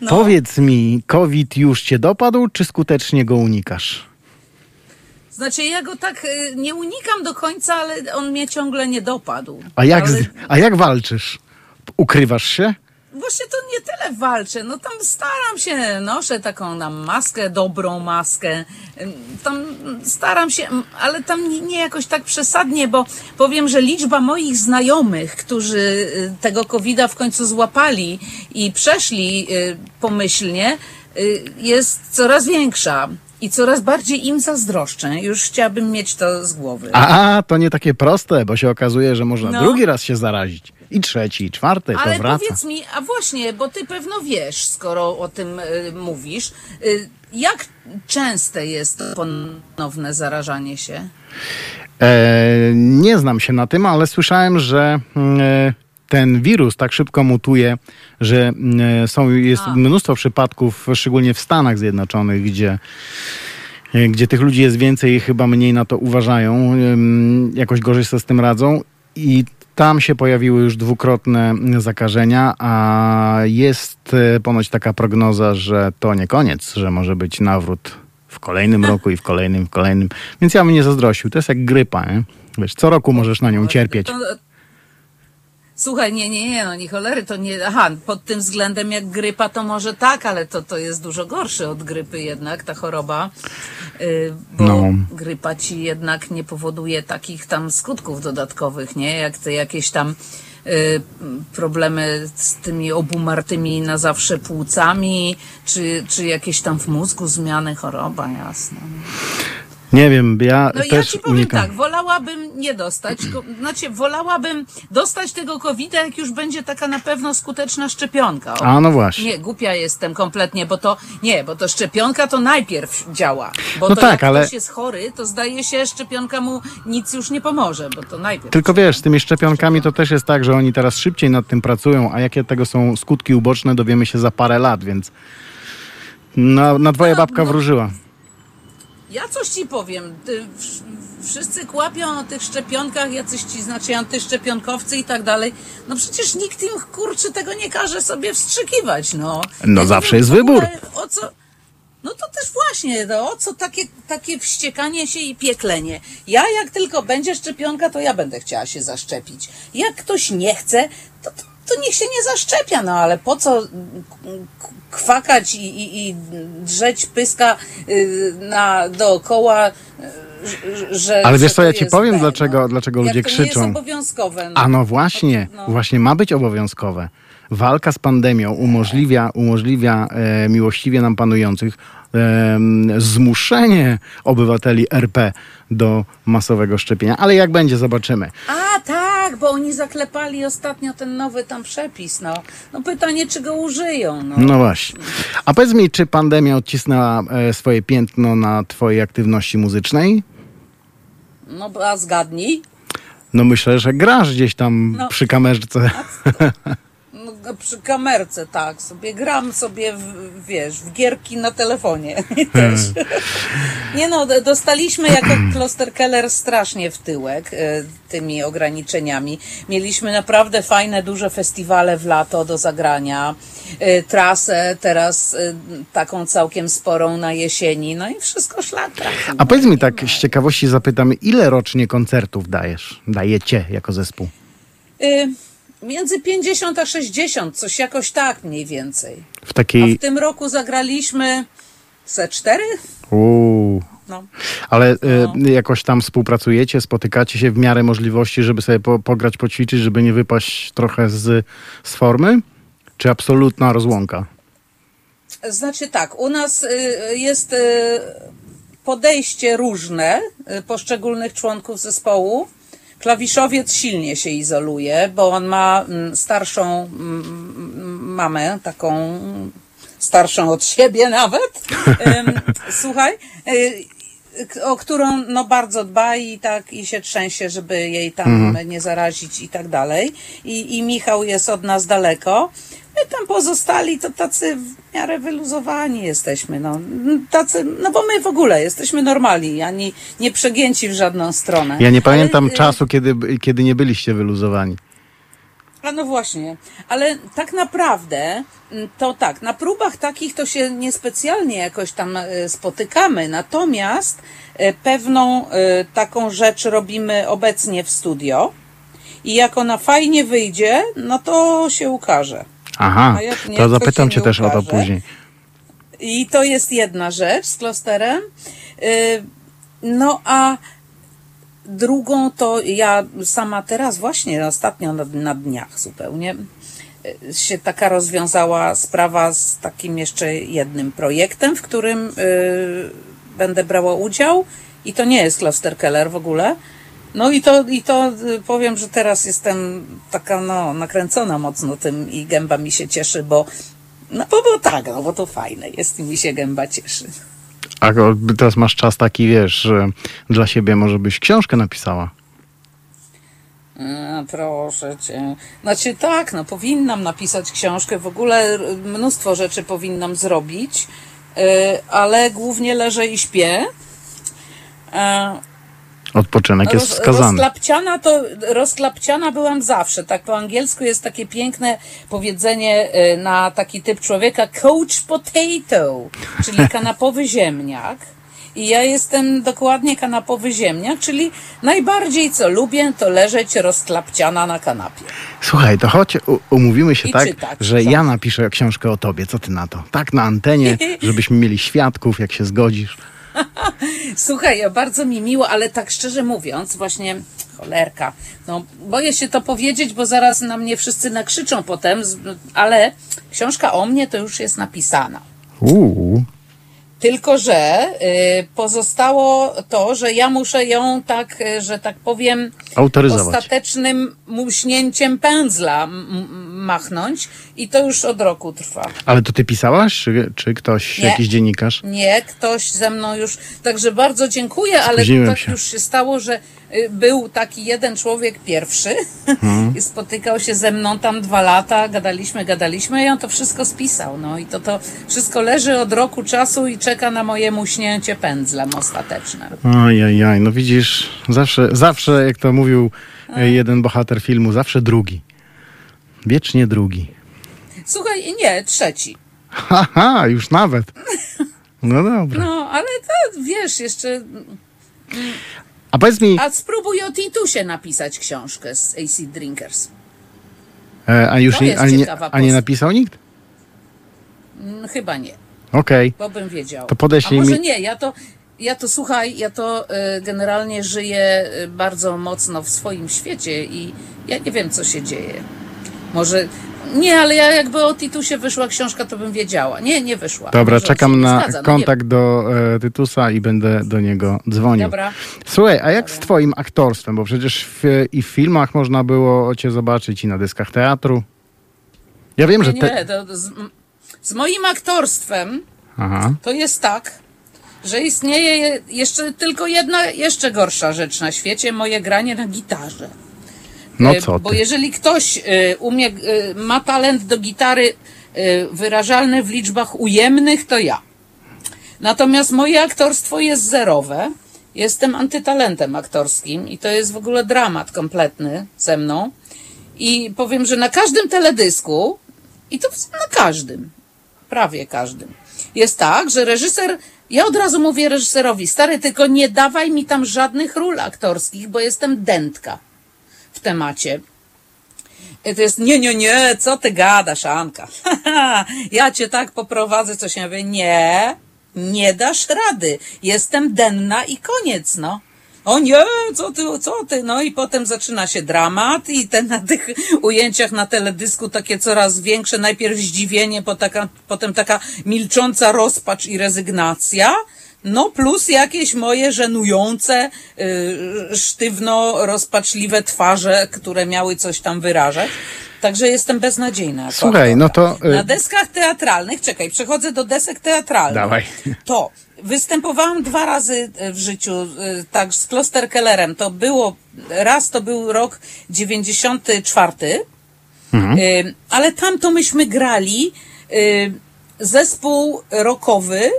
No. Powiedz mi, COVID już cię dopadł, czy skutecznie go unikasz? Znaczy, ja go tak y, nie unikam do końca, ale on mnie ciągle nie dopadł. A jak, ale... a jak walczysz? Ukrywasz się? Właśnie to nie tyle walczę, no tam staram się, noszę taką nam maskę, dobrą maskę, tam staram się, ale tam nie, nie jakoś tak przesadnie, bo powiem, że liczba moich znajomych, którzy y, tego covid w końcu złapali i przeszli y, pomyślnie, y, jest coraz większa. I coraz bardziej im zazdroszczę. Już chciałabym mieć to z głowy. A, to nie takie proste, bo się okazuje, że można no. drugi raz się zarazić. I trzeci, i czwarty, Ale to wraca. powiedz mi, a właśnie, bo ty pewno wiesz, skoro o tym y, mówisz, y, jak częste jest ponowne zarażanie się? E, nie znam się na tym, ale słyszałem, że e, ten wirus tak szybko mutuje, że e, są, jest a. mnóstwo przypadków, szczególnie w Stanach Zjednoczonych, gdzie e, gdzie tych ludzi jest więcej i chyba mniej na to uważają, jakoś gorzej sobie z tym radzą. I tam się pojawiły już dwukrotne zakażenia, a jest e, ponoć taka prognoza, że to nie koniec, że może być nawrót w kolejnym roku i w kolejnym, w kolejnym. Więc ja bym nie zazdrościł. To jest jak grypa, nie? Wiesz, co roku możesz na nią cierpieć. Słuchaj, nie, nie, nie, no nie cholery, to nie, aha, pod tym względem jak grypa to może tak, ale to, to jest dużo gorsze od grypy jednak, ta choroba, yy, bo no. grypa ci jednak nie powoduje takich tam skutków dodatkowych, nie, jak te jakieś tam yy, problemy z tymi obumartymi na zawsze płucami, czy, czy jakieś tam w mózgu zmiany choroba, jasne. Nie wiem, ja no też ja ci powiem unikam. tak, wolałabym nie dostać, znaczy wolałabym dostać tego covid jak już będzie taka na pewno skuteczna szczepionka. O, A no właśnie. Nie, głupia jestem kompletnie, bo to, nie, bo to szczepionka to najpierw działa. Bo no to tak, jak ale... ktoś jest chory, to zdaje się, szczepionka mu nic już nie pomoże, bo to najpierw. Tylko wiesz, z tymi szczepionkami to też jest tak, że oni teraz szybciej nad tym pracują, a jakie tego są skutki uboczne dowiemy się za parę lat, więc na, na dwoje no, babka no, wróżyła. Ja coś ci powiem. Wszyscy kłapią o tych szczepionkach, jacyś ci, znaczy antyszczepionkowcy i tak dalej. No przecież nikt im kurczy tego nie każe sobie wstrzykiwać, no. No ja zawsze jest wybór. O co? No to też właśnie, no, o co takie, takie wściekanie się i pieklenie. Ja jak tylko będzie szczepionka, to ja będę chciała się zaszczepić. Jak ktoś nie chce, to, to to niech się nie zaszczepia, no ale po co kwakać i, i, i drzeć pyska y, na, dookoła, y, że-. Ale wiesz co, to ja ci powiem, dlaczego- no. dlaczego ludzie to nie krzyczą. jest obowiązkowe. No. A no właśnie, No. właśnie ma być obowiązkowe. Walka z pandemią umożliwia, umożliwia e, miłościwie nam panujących zmuszenie obywateli RP do masowego szczepienia. Ale jak będzie, zobaczymy. A tak, bo oni zaklepali ostatnio ten nowy tam przepis, no. No pytanie, czy go użyją, no. No właśnie. A powiedz mi, czy pandemia odcisnęła e, swoje piętno na twojej aktywności muzycznej? No a zgadnij. No myślę, że grasz gdzieś tam No. przy kamerce. No, (laughs) przy kamerce, tak, sobie gram sobie, w, wiesz, w gierki na telefonie (laughs) też. Nie no, dostaliśmy jako (clears throat) Kloster Keller strasznie w tyłek e, tymi ograniczeniami. Mieliśmy naprawdę fajne, duże festiwale w lato do zagrania, e, trasę teraz e, taką całkiem sporą na jesieni, no i wszystko szlak. A powiedz mi tak z ciekawości zapytam, ile rocznie koncertów dajesz? Dajecie jako zespół? Y, Między 50 a 60, coś jakoś tak mniej więcej. W A takiej... w tym roku zagraliśmy ze cztery? Uuu. No. Ale No. y, jakoś tam współpracujecie, spotykacie się w miarę możliwości, żeby sobie po, pograć, poćwiczyć, żeby nie wypaść trochę z, z formy? Czy absolutna rozłąka? Znaczy tak, u nas y, jest y, podejście różne y, poszczególnych członków zespołu. Klawiszowiec silnie się izoluje, bo on ma mm, starszą mm, mamę, taką starszą od siebie nawet. (laughs) Słuchaj, y, o którą no bardzo dba i tak i się trzęsie, żeby jej tam nie zarazić i tak dalej. I, I Michał jest od nas daleko. My tam pozostali to tacy w miarę wyluzowani jesteśmy, no. Tacy, no bo my w ogóle jesteśmy normalni, ani nie przegięci w żadną stronę. Ja nie Ale, pamiętam y, czasu, kiedy, kiedy nie byliście wyluzowani. A no właśnie, ale tak naprawdę mm, to tak, na próbach takich to się niespecjalnie jakoś tam e, spotykamy, natomiast e, pewną e, taką rzecz robimy obecnie w studio i jak ona fajnie wyjdzie, no to się ukaże. Aha, nie, to to zapytam się cię też o to ukaże. później. I to jest jedna rzecz z klosterem. No a drugą to ja sama teraz właśnie ostatnio na, na dniach zupełnie y, się taka rozwiązała sprawa z takim jeszcze jednym projektem, w którym y, będę brała udział i to nie jest Kloster Keller w ogóle. No i to, i to y, powiem, że teraz jestem taka no, nakręcona mocno tym i gęba mi się cieszy, bo no bo, bo tak, no bo to fajne jest i mi się gęba cieszy. A teraz masz czas taki, wiesz, dla siebie może byś książkę napisała. A, proszę cię. Znaczy tak, no powinnam napisać książkę, w ogóle mnóstwo rzeczy powinnam zrobić, y, ale głównie leżę i śpię. E, Odpoczynek jest Roz- wskazany. Rozklapciana to, rozklapciana byłam zawsze. Tak po angielsku jest takie piękne powiedzenie y, na taki typ człowieka coach potato, (laughs) czyli kanapowy ziemniak. I ja jestem dokładnie kanapowy ziemniak, czyli najbardziej co lubię, to leżeć rozklapciana na kanapie. Słuchaj, to chodź, umówimy się tak, czytać że książkę. ja napiszę książkę o tobie. Co ty na to? Tak na antenie, (laughs) żebyśmy mieli świadków, jak się zgodzisz. (laughs) Słuchaj, bardzo mi miło, ale tak szczerze mówiąc, właśnie cholerka, no boję się to powiedzieć, bo zaraz na mnie wszyscy nakrzyczą potem, ale książka o mnie to już jest napisana. Uuu. Tylko, że y, pozostało to, że ja muszę ją tak, y, że tak powiem, ostatecznym muśnięciem pędzla machnąć i to już od roku trwa. Ale to ty pisałaś, czy, czy ktoś, Nie. jakiś dziennikarz? Nie, ktoś ze mną już. Także bardzo dziękuję, ale Spóźniłem tak się. już się stało, że był taki jeden człowiek pierwszy (laughs) i spotykał się ze mną tam dwa lata, gadaliśmy, gadaliśmy i on to wszystko spisał. No i to, to wszystko leży od roku czasu i czeka na moje muśnięcie pędzlem ostateczne. Ojajaj, no widzisz, zawsze, zawsze, jak to mówił e, jeden bohater filmu, zawsze drugi. Wiecznie drugi. Słuchaj, nie, trzeci. Haha, już nawet. (laughs) No dobra. No, ale to wiesz, jeszcze. A powiedz mi, A spróbuj o Titusie napisać książkę z AC Drinkers. E, a już nie, jest a, nie, a nie napisał nikt? Mm, Chyba nie. Okej. Bo bym wiedział. To podeślij A może mi- nie, ja to, ja to słuchaj, ja to y, generalnie żyję y, bardzo mocno w swoim świecie i ja nie wiem, co się dzieje. Może. Nie, ale ja jakby o Titusie wyszła książka, to bym wiedziała. Nie, nie wyszła. Dobra, czekam na zgadza, no kontakt do e, Tytusa i będę do niego Nie. dzwonił. Dobra. Słuchaj, a jak z twoim aktorstwem? Bo przecież w, i w filmach można było cię zobaczyć, i na dyskach teatru. Ja wiem, że te... nie, to z, z moim aktorstwem Aha. to jest tak, że istnieje je- jeszcze tylko jedna, jeszcze gorsza rzecz na świecie, moje granie na gitarze. No E, co Bo ty? jeżeli ktoś e, umie, e, ma talent do gitary wyrażalny w liczbach ujemnych, to ja. Natomiast moje aktorstwo jest zerowe. Jestem antytalentem aktorskim i to jest w ogóle dramat kompletny ze mną. I powiem, że na każdym teledysku, i to na każdym, prawie każdym, jest tak, że reżyser, ja od razu mówię reżyserowi, stary, tylko nie dawaj mi tam żadnych ról aktorskich, bo jestem dętka w temacie. To jest, nie, nie, nie, co ty gadasz, Anka? (laughs) ja cię tak poprowadzę, coś ja mówię, nie, nie dasz rady. Jestem denna i koniec, no. O nie, co ty, co ty? No i potem zaczyna się dramat i te na tych ujęciach na teledysku takie coraz większe, najpierw zdziwienie, potem taka milcząca rozpacz i rezygnacja. No plus jakieś moje żenujące, yy, sztywno rozpaczliwe twarze, które miały coś tam wyrażać. Także jestem beznadziejna. Słuchaj, no to, y- Na deskach teatralnych, czekaj, przechodzę do desek teatralnych. Dawaj. To występowałam dwa razy e, w życiu, tak, z Klosterkellerem. To było, raz to był rok 94, Mhm. ale tam to myśmy grali zespół rockowy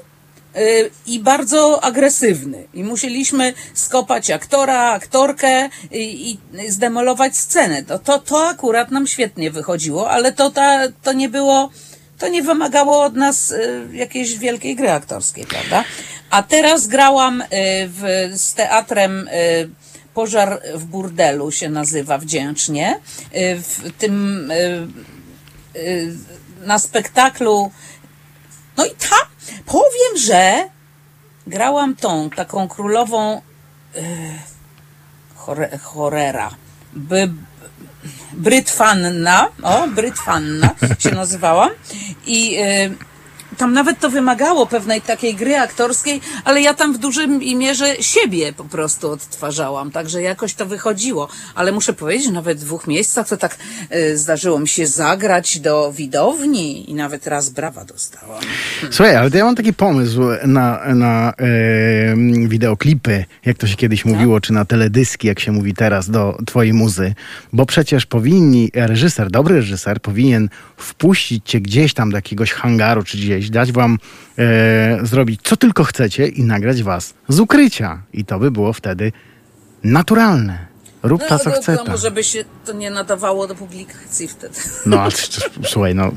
i bardzo agresywny. I musieliśmy skopać aktora, aktorkę i, i zdemolować scenę. To, to, to akurat nam świetnie wychodziło, ale to, ta, to nie było to nie wymagało od nas y, jakiejś wielkiej gry aktorskiej, prawda? A teraz grałam y, w, z teatrem y, Pożar w burdelu się nazywa wdzięcznie. Y, w tym y, y, na spektaklu no i tam powiem, że grałam tą taką królową y, chore, chorera. By, Brytfanna, o, Brytfanna się nazywałam i y, tam nawet to wymagało pewnej takiej gry aktorskiej, ale ja tam w dużym mierze siebie po prostu odtwarzałam, także jakoś to wychodziło. Ale muszę powiedzieć, że nawet w dwóch miejscach to tak y, zdarzyło mi się zagrać do widowni i nawet raz brawa dostałam. Słuchaj, ale ja mam taki pomysł na, na e, wideoklipy, jak to się kiedyś mówiło, czy na teledyski, jak się mówi teraz, do twojej muzy. Bo przecież powinni, reżyser, dobry reżyser powinien wpuścić cię gdzieś tam do jakiegoś hangaru, czy gdzieś, dać wam e, zrobić co tylko chcecie i nagrać was z ukrycia. I to by było wtedy naturalne. Rób ta, co no, chce to ta. może by się to nie nadawało do publikacji wtedy. No, a c- c- słuchaj, no,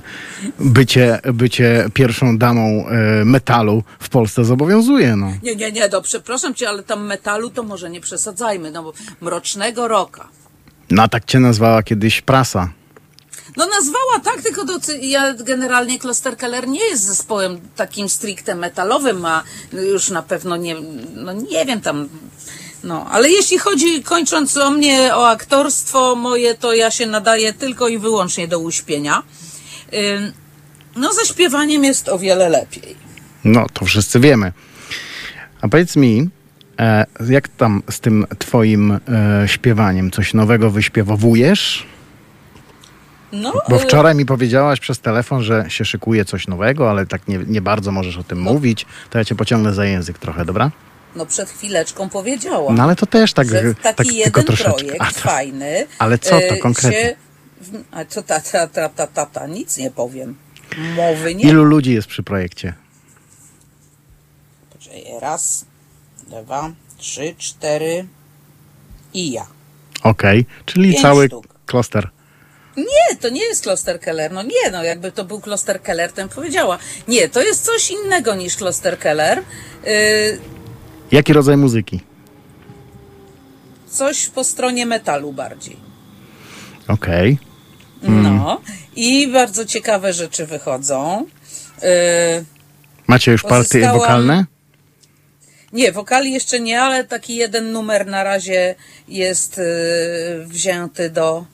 bycie, bycie pierwszą damą e, metalu w Polsce zobowiązuje, no. Nie, nie, nie, do, przepraszam cię, ale tam metalu to może nie przesadzajmy, no bo mrocznego roka. No, tak cię nazwała kiedyś prasa. No nazwała tak, tylko ty- ja generalnie Klosterkeller nie jest zespołem takim stricte metalowym, a już na pewno nie, no nie wiem tam, no, ale jeśli chodzi, kończąc o mnie, o aktorstwo moje, to ja się nadaję tylko i wyłącznie do uśpienia. No ze śpiewaniem jest o wiele lepiej. No, to wszyscy wiemy. A powiedz mi, e, jak tam z tym twoim e, śpiewaniem? Coś nowego wyśpiewowujesz? No, Bo y, wczoraj mi powiedziałaś przez telefon, że się szykuje coś nowego, ale tak nie, nie bardzo możesz o tym mówić. To ja cię pociągnę za język trochę, dobra? no przed chwileczką powiedziałam. No ale to też tak, że taki tak jeden tylko troszeczkę. projekt A, to- fajny. ale co to e, konkretnie? Się, a co ta, ta, ta, ta, ta, ta, nic nie powiem. Mowy nie. Ilu ludzi jest przy projekcie? Poczekaj, raz, dwa, trzy, cztery i ja. Okej, czyli Pięć cały sztuk. kloster. Nie, to nie jest Kloster Keller. No nie, no jakby to był Kloster Keller, bym powiedziała. Nie, to jest coś innego niż Kloster Keller. Y, Jaki rodzaj muzyki? coś po stronie metalu bardziej. Okej. No. I bardzo ciekawe rzeczy wychodzą. Y, Macie już partie Pozyskałam- wokalne? Nie, wokali jeszcze nie, ale taki jeden numer na razie jest y, wzięty do,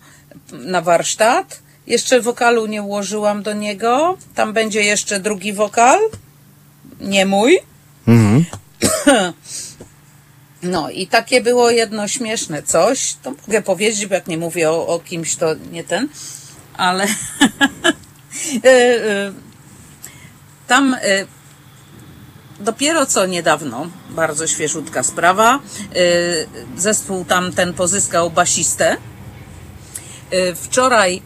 na warsztat. Jeszcze wokalu nie ułożyłam do niego. Tam będzie jeszcze drugi wokal. Nie mój. Mhm. (clears throat) No i takie było jedno śmieszne coś. To mogę powiedzieć, bo jak nie mówię o, o kimś, to nie ten. Ale y, (laughs) y, tam y, dopiero co niedawno, bardzo świeżutka sprawa, zespół tam ten pozyskał basistę. Y, Wczoraj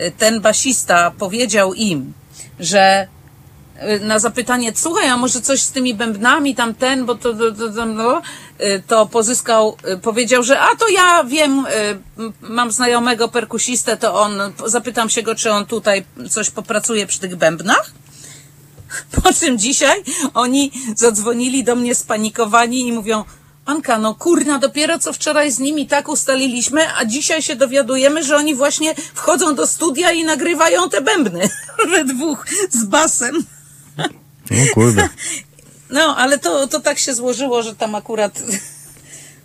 y, ten basista powiedział im, że y, na zapytanie, słuchaj, a może coś z tymi bębnami, tam ten, bo to, to, to, to, no, to pozyskał, powiedział, że a to ja wiem, mam znajomego perkusistę, to on, zapytam się go, czy on tutaj coś popracuje przy tych bębnach. (laughs) Po czym dzisiaj oni zadzwonili do mnie spanikowani i mówią, Anka, no kurna, dopiero co wczoraj z nimi tak ustaliliśmy, a dzisiaj się dowiadujemy, że oni właśnie wchodzą do studia i nagrywają te bębny (laughs) we dwóch z basem. No kurde. (laughs) No, ale to, to tak się złożyło, że tam akurat.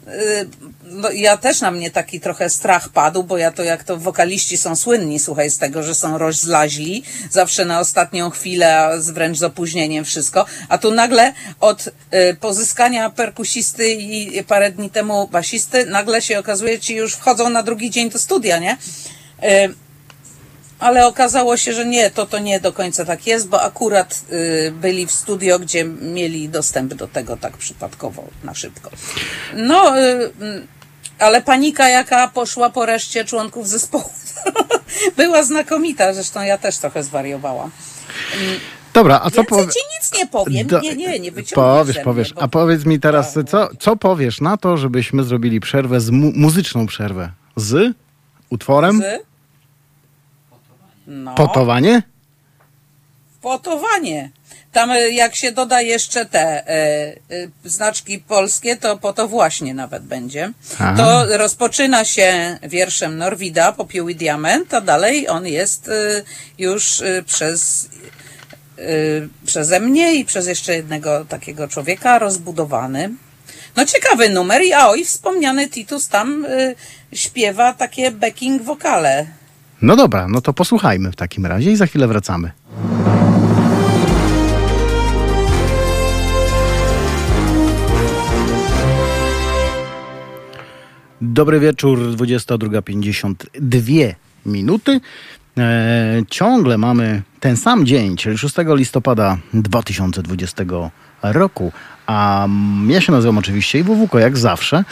Y, ja też na mnie taki trochę strach padł, bo ja to jak to wokaliści są słynni, słuchaj, z tego, że są rozlaźli, zawsze na ostatnią chwilę, a wręcz z opóźnieniem wszystko. A tu nagle od y, pozyskania perkusisty i parę dni temu basisty, nagle się okazuje, ci już wchodzą na drugi dzień do studia, nie? Ale okazało się, że nie, to to nie do końca tak jest, bo akurat y, byli w studio, gdzie mieli dostęp do tego tak przypadkowo, na szybko. No, y, y, ale panika jaka poszła po reszcie członków zespołu (laughs) była znakomita, zresztą ja też trochę zwariowałam. Dobra, a co Więcej powie... ci nic nie powiem, Do- nie, nie, nie Powiesz, powiesz. Bo... A powiedz mi teraz, co, co powiesz na to, żebyśmy zrobili przerwę, z mu- muzyczną przerwę? Z utworem? Z? No. Potowanie? Potowanie. Tam e, jak się doda jeszcze te e, e, znaczki polskie, to po to właśnie nawet będzie. Aha. To rozpoczyna się wierszem Norwida, Popiół i Diament, a dalej on jest e, już przez przeze mnie i przez jeszcze jednego takiego człowieka rozbudowany. No ciekawy numer i a oj, wspomniany Titus tam śpiewa takie backing wokale. No dobra, no to posłuchajmy w takim razie i za chwilę wracamy. Dobry wieczór, 22.52 minuty. E, ciągle mamy ten sam dzień, czyli 6 listopada 2020 roku. A mm, ja się nazywam oczywiście Iwuwuko, jak zawsze.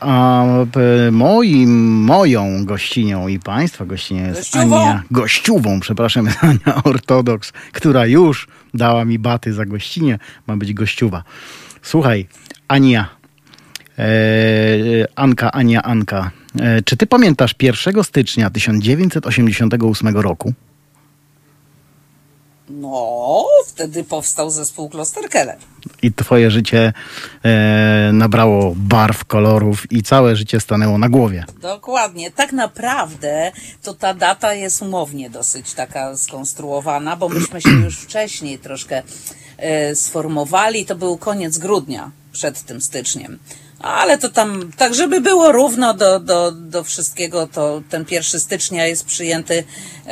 A e, moim, moją gościnią i państwa gościnią jest Gościową. Ania, gościową, przepraszam, jest (laughs) Ania Ortodoks, która już dała mi baty za gościnie. Ma być gościuwa. Słuchaj, Ania, e, Anka, Ania, Anka. E, czy ty pamiętasz 1 stycznia 1988 roku? No, wtedy powstał zespół Klosterkeller. I twoje życie e, nabrało barw, kolorów i całe życie stanęło na głowie. Dokładnie. Tak naprawdę to ta data jest umownie dosyć taka skonstruowana, bo myśmy się już (clears throat) wcześniej troszkę e, sformowali. To był koniec grudnia przed tym styczniem. Ale to tam, tak żeby było równo do, do, do wszystkiego, to ten 1 stycznia jest przyjęty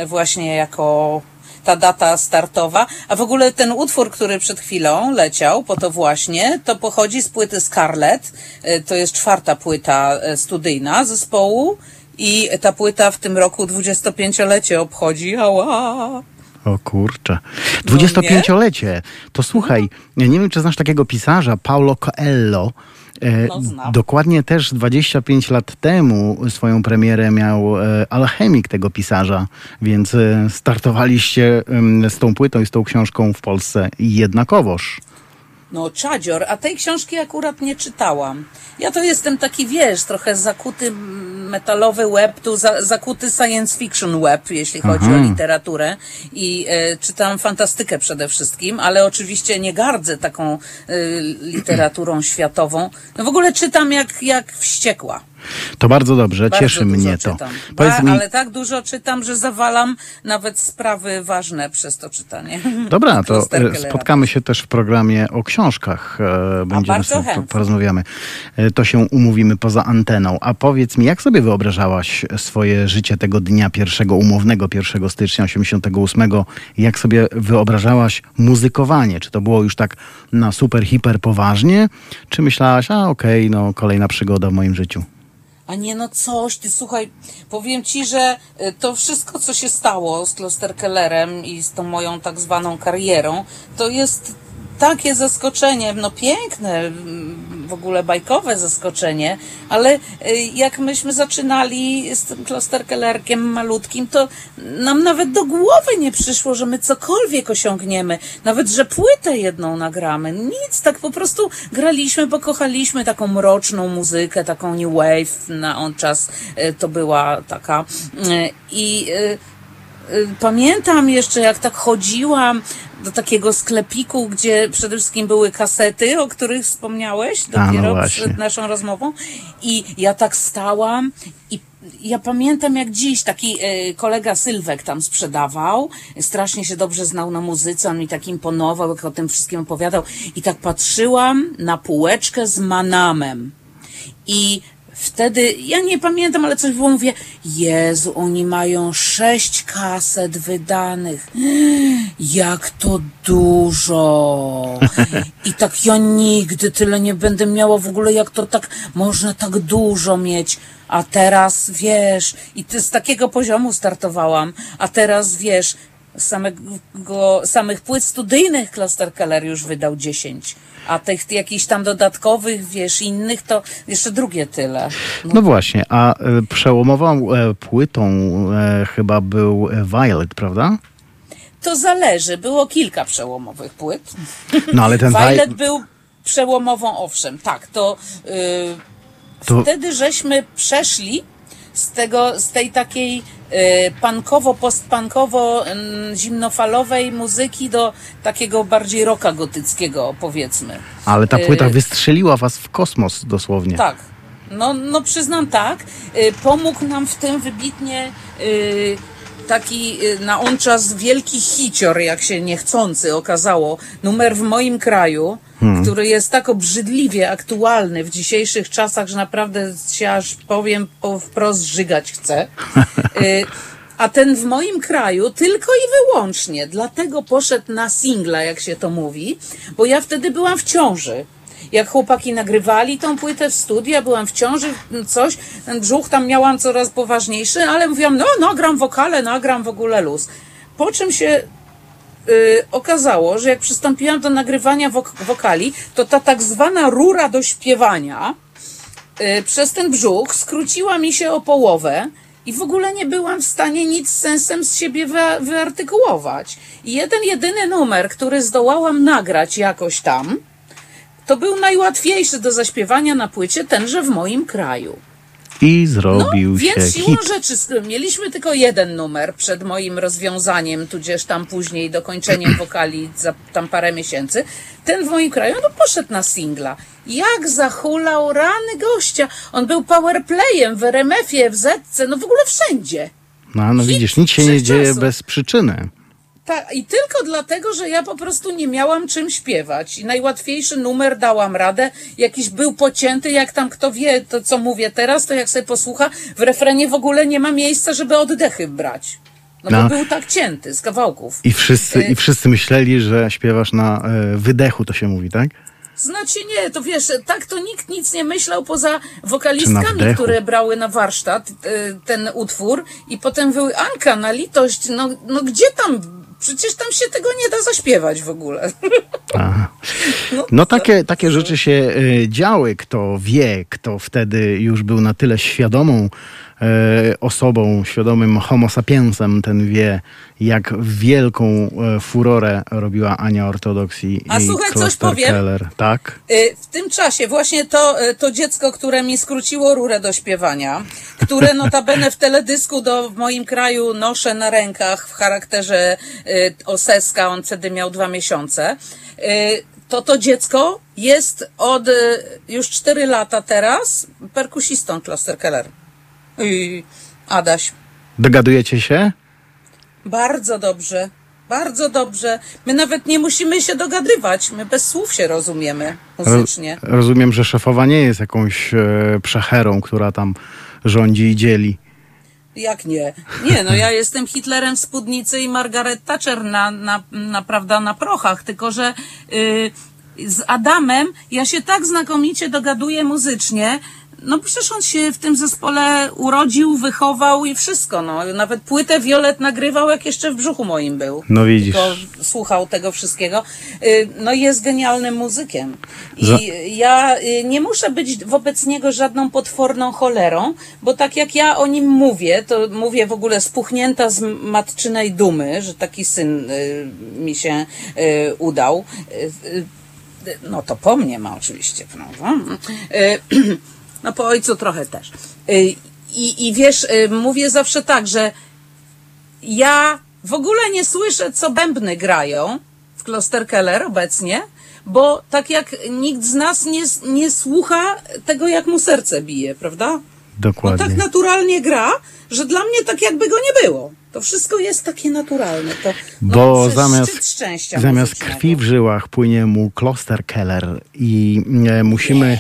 właśnie jako ta data startowa. A w ogóle ten utwór, który przed chwilą leciał, po to właśnie, to pochodzi z płyty Scarlet. E, To jest czwarta płyta e, studyjna zespołu i ta płyta w tym roku 25-lecie obchodzi. Ała! O kurczę. 25-lecie. To słuchaj, nie wiem, czy znasz takiego pisarza, Paulo Coelho. E, No. Dokładnie też 25 lat temu swoją premierę miał e, alchemik tego pisarza, więc e, startowaliście z tą płytą i z tą książką w Polsce jednakowoż. No, Czadzior, a tej książki akurat nie czytałam. Ja to jestem taki, wiesz, trochę zakuty metalowy web, tu za, zakuty science fiction web, jeśli chodzi o literaturę. I e, czytam fantastykę przede wszystkim, ale oczywiście nie gardzę taką e, literaturą światową. No w ogóle czytam jak, jak wściekła. To bardzo dobrze, Bardzo cieszy mnie to. Ba, mi, Ale tak dużo czytam, że zawalam nawet sprawy ważne przez to czytanie. (laughs) dobra, to e, spotkamy się też w programie o książkach. e, Będziemy sobie porozmawiamy. E, To się umówimy poza anteną. A powiedz mi, jak sobie wyobrażałaś swoje życie tego dnia pierwszego, umownego 1 stycznia 88? Jak sobie wyobrażałaś muzykowanie? Czy to było już tak na super, hiper poważnie? Czy myślałaś, a okej, no kolejna przygoda w moim życiu? A nie no coś, ty słuchaj, powiem ci, że y, to wszystko, co się stało z Klosterkellerem i z tą moją tak zwaną karierą, to jest takie zaskoczenie, no piękne, mm, w ogóle bajkowe zaskoczenie, ale y, jak myśmy zaczynali z tym Klosterkellerkiem malutkim, to nam nawet do głowy nie przyszło, że my cokolwiek osiągniemy, nawet, że płytę jedną nagramy, nic, tak po prostu graliśmy, bo kochaliśmy taką mroczną muzykę, taką new wave, na on czas y, to była taka. Y, i Pamiętam jeszcze, jak tak chodziłam do takiego sklepiku, gdzie przede wszystkim były kasety, o których wspomniałeś no dopiero właśnie. przed naszą rozmową. I ja tak stałam i ja pamiętam jak dziś taki y, kolega Sylwek tam sprzedawał, strasznie się dobrze znał na muzyce, on mi tak imponował, jak o tym wszystkim opowiadał i tak patrzyłam na półeczkę z Manamem. I wtedy, ja nie pamiętam, ale coś było, mówię, Jezu, oni mają sześć kaset wydanych. Jak to dużo. I tak ja nigdy tyle nie będę miała w ogóle, jak to tak można tak dużo mieć. A teraz, wiesz, i ty z takiego poziomu startowałam, a teraz, wiesz, samego, samych płyt studyjnych Klosterkeller już wydał 10, a tych jakichś tam dodatkowych, wiesz, innych to jeszcze drugie tyle. No właśnie, a e, przełomową e, płytą e, chyba był Violet, prawda? To zależy, było kilka przełomowych płyt. No ale ten (laughs) Violet Violet... był przełomową, owszem, tak, to, yy, To- wtedy żeśmy przeszli z tego, z tej takiej yy, punkowo, postpunkowo, yy, zimnofalowej muzyki do takiego bardziej rocka gotyckiego, powiedzmy. Ale ta płyta Y, wystrzeliła was w kosmos dosłownie. Tak. No, no przyznam tak. Y, Pomógł nam w tym wybitnie y, taki y, na on czas wielki hicior, jak się niechcący okazało. Numer w moim kraju, który jest tak obrzydliwie aktualny w dzisiejszych czasach, że naprawdę się aż powiem po wprost żygać chce. (laughs) Y, A ten w moim kraju tylko i wyłącznie dlatego poszedł na singla, jak się to mówi, bo ja wtedy byłam w ciąży. Jak chłopaki nagrywali tą płytę w studiu, ja byłam w ciąży, coś, brzuch tam miałam coraz poważniejszy, ale mówiłam, no nagram wokale, nagram w ogóle luz. Po czym się y, okazało, że jak przystąpiłam do nagrywania wok- wokali, to ta tak zwana rura do śpiewania y, przez ten brzuch skróciła mi się o połowę i w ogóle nie byłam w stanie nic sensem z siebie wy- wyartykułować. I jeden, jedyny numer, który zdołałam nagrać jakoś tam, to był najłatwiejszy do zaśpiewania na płycie, tenże w moim kraju. I zrobił No, się więc siłą hit. rzeczy mieliśmy tylko jeden numer przed moim rozwiązaniem, tudzież tam później dokończeniem (clears throat) wokali za tam parę miesięcy. Ten w moim kraju, no poszedł na singla. Jak zahulał rany gościa. On był powerplayem w RMF-ie, w Zetce, no w ogóle wszędzie. No, no Hit widzisz, nic się nie wszechczasów. dzieje bez przyczyny. Tak, i tylko dlatego, że ja po prostu nie miałam czym śpiewać. I najłatwiejszy numer dałam radę. Jakiś był pocięty, jak tam kto wie, to co mówię teraz, to jak sobie posłucha, w refrenie w ogóle nie ma miejsca, żeby oddechy brać. No, No. bo był tak cięty z kawałków. I wszyscy, I wszyscy myśleli, że śpiewasz na e, wydechu, to się mówi, tak? Znaczy nie, to wiesz, tak to nikt nic nie myślał poza wokalistkami, które brały na warsztat y, ten utwór i potem były Anka na litość, no, no gdzie tam, przecież tam się tego nie da zaśpiewać w ogóle. Aha. (laughs) No takie, takie rzeczy się e, działy. Kto wie, kto wtedy już był na tyle świadomą osobą, świadomym homo sapiensem, ten wie, jak wielką e, furorę robiła Ania Ortodoksji A i słuchaj, coś powiem. Keller. Tak? Y, W tym czasie właśnie to, to dziecko, które mi skróciło rurę do śpiewania, które notabene w teledysku do, w moim kraju noszę na rękach w charakterze oseska, on wtedy miał dwa miesiące, to to dziecko jest od już 4 lata teraz perkusistą Kloster Keller. I Adaś, Dogadujecie się? bardzo dobrze, bardzo dobrze. My nawet nie musimy się dogadywać, my bez słów się rozumiemy muzycznie. Rozumiem, że szefowa nie jest jakąś e, przecherą, która tam rządzi i dzieli. Jak nie? Nie, no ja (laughs) jestem Hitlerem w spódnicy i Margaret Thatcher na, na, na, prawda, na prochach, tylko że y, z Adamem ja się tak znakomicie dogaduję muzycznie, no przecież on się w tym zespole urodził, wychował i wszystko, no. Nawet płytę Violet nagrywał, jak jeszcze w brzuchu moim był. No widzisz. Tylko słuchał tego wszystkiego. Y, No jest genialnym muzykiem. I Za- ja y, nie muszę być wobec niego żadną potworną cholerą, bo tak jak ja o nim mówię, to mówię w ogóle spuchnięta z matczynej dumy, że taki syn y, mi się udał. No to po mnie ma oczywiście, prawda? (clears throat) No po ojcu trochę też. Y, I, i wiesz, y, mówię zawsze tak, że ja w ogóle nie słyszę, co bębny grają w Klosterkeller obecnie, bo tak jak nikt z nas nie, nie słucha tego, jak mu serce bije, prawda? On Dokładnie. tak naturalnie gra, że dla mnie tak jakby go nie było. To wszystko jest takie naturalne. To, no, Bo zamiast, zamiast krwi w żyłach płynie mu Kloster Keller i e, musimy...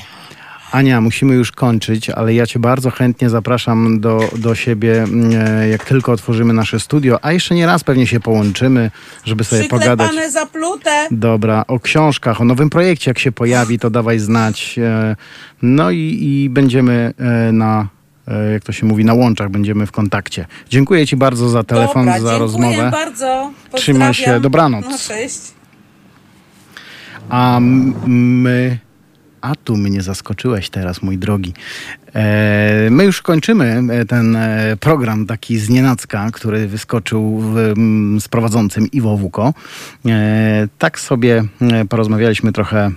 Ania, musimy już kończyć, ale ja cię bardzo chętnie zapraszam do, do siebie, e, jak tylko otworzymy nasze studio, a jeszcze nie raz pewnie się połączymy, żeby sobie pogadać. Przyklepane zaplute. Dobra, o książkach, o nowym projekcie, jak się pojawi, to dawaj znać. E, No i, i będziemy e, na, jak to się mówi, na łączach, będziemy w kontakcie. Dziękuję Ci bardzo za telefon, Dobra, za dziękuję rozmowę. bardzo. Trzymaj się, Pozdrawiam. dobranoc. No, cześć. A my. A tu mnie zaskoczyłeś teraz, mój drogi. E, my już kończymy e, ten e, program taki z nienacka, który wyskoczył z prowadzącym Iwo Wuko. Tak sobie porozmawialiśmy trochę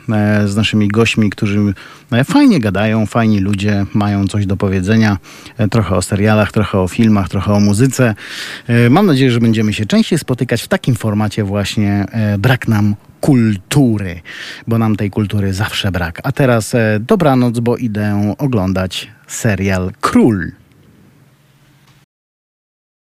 z naszymi gośćmi, którzy fajnie gadają, fajni ludzie, mają coś do powiedzenia. Trochę o serialach, trochę o filmach, trochę o muzyce. Mam nadzieję, że będziemy się częściej spotykać w takim formacie właśnie. Brak nam kultury, bo nam tej kultury zawsze brak. A teraz e, dobranoc, bo idę oglądać serial Król.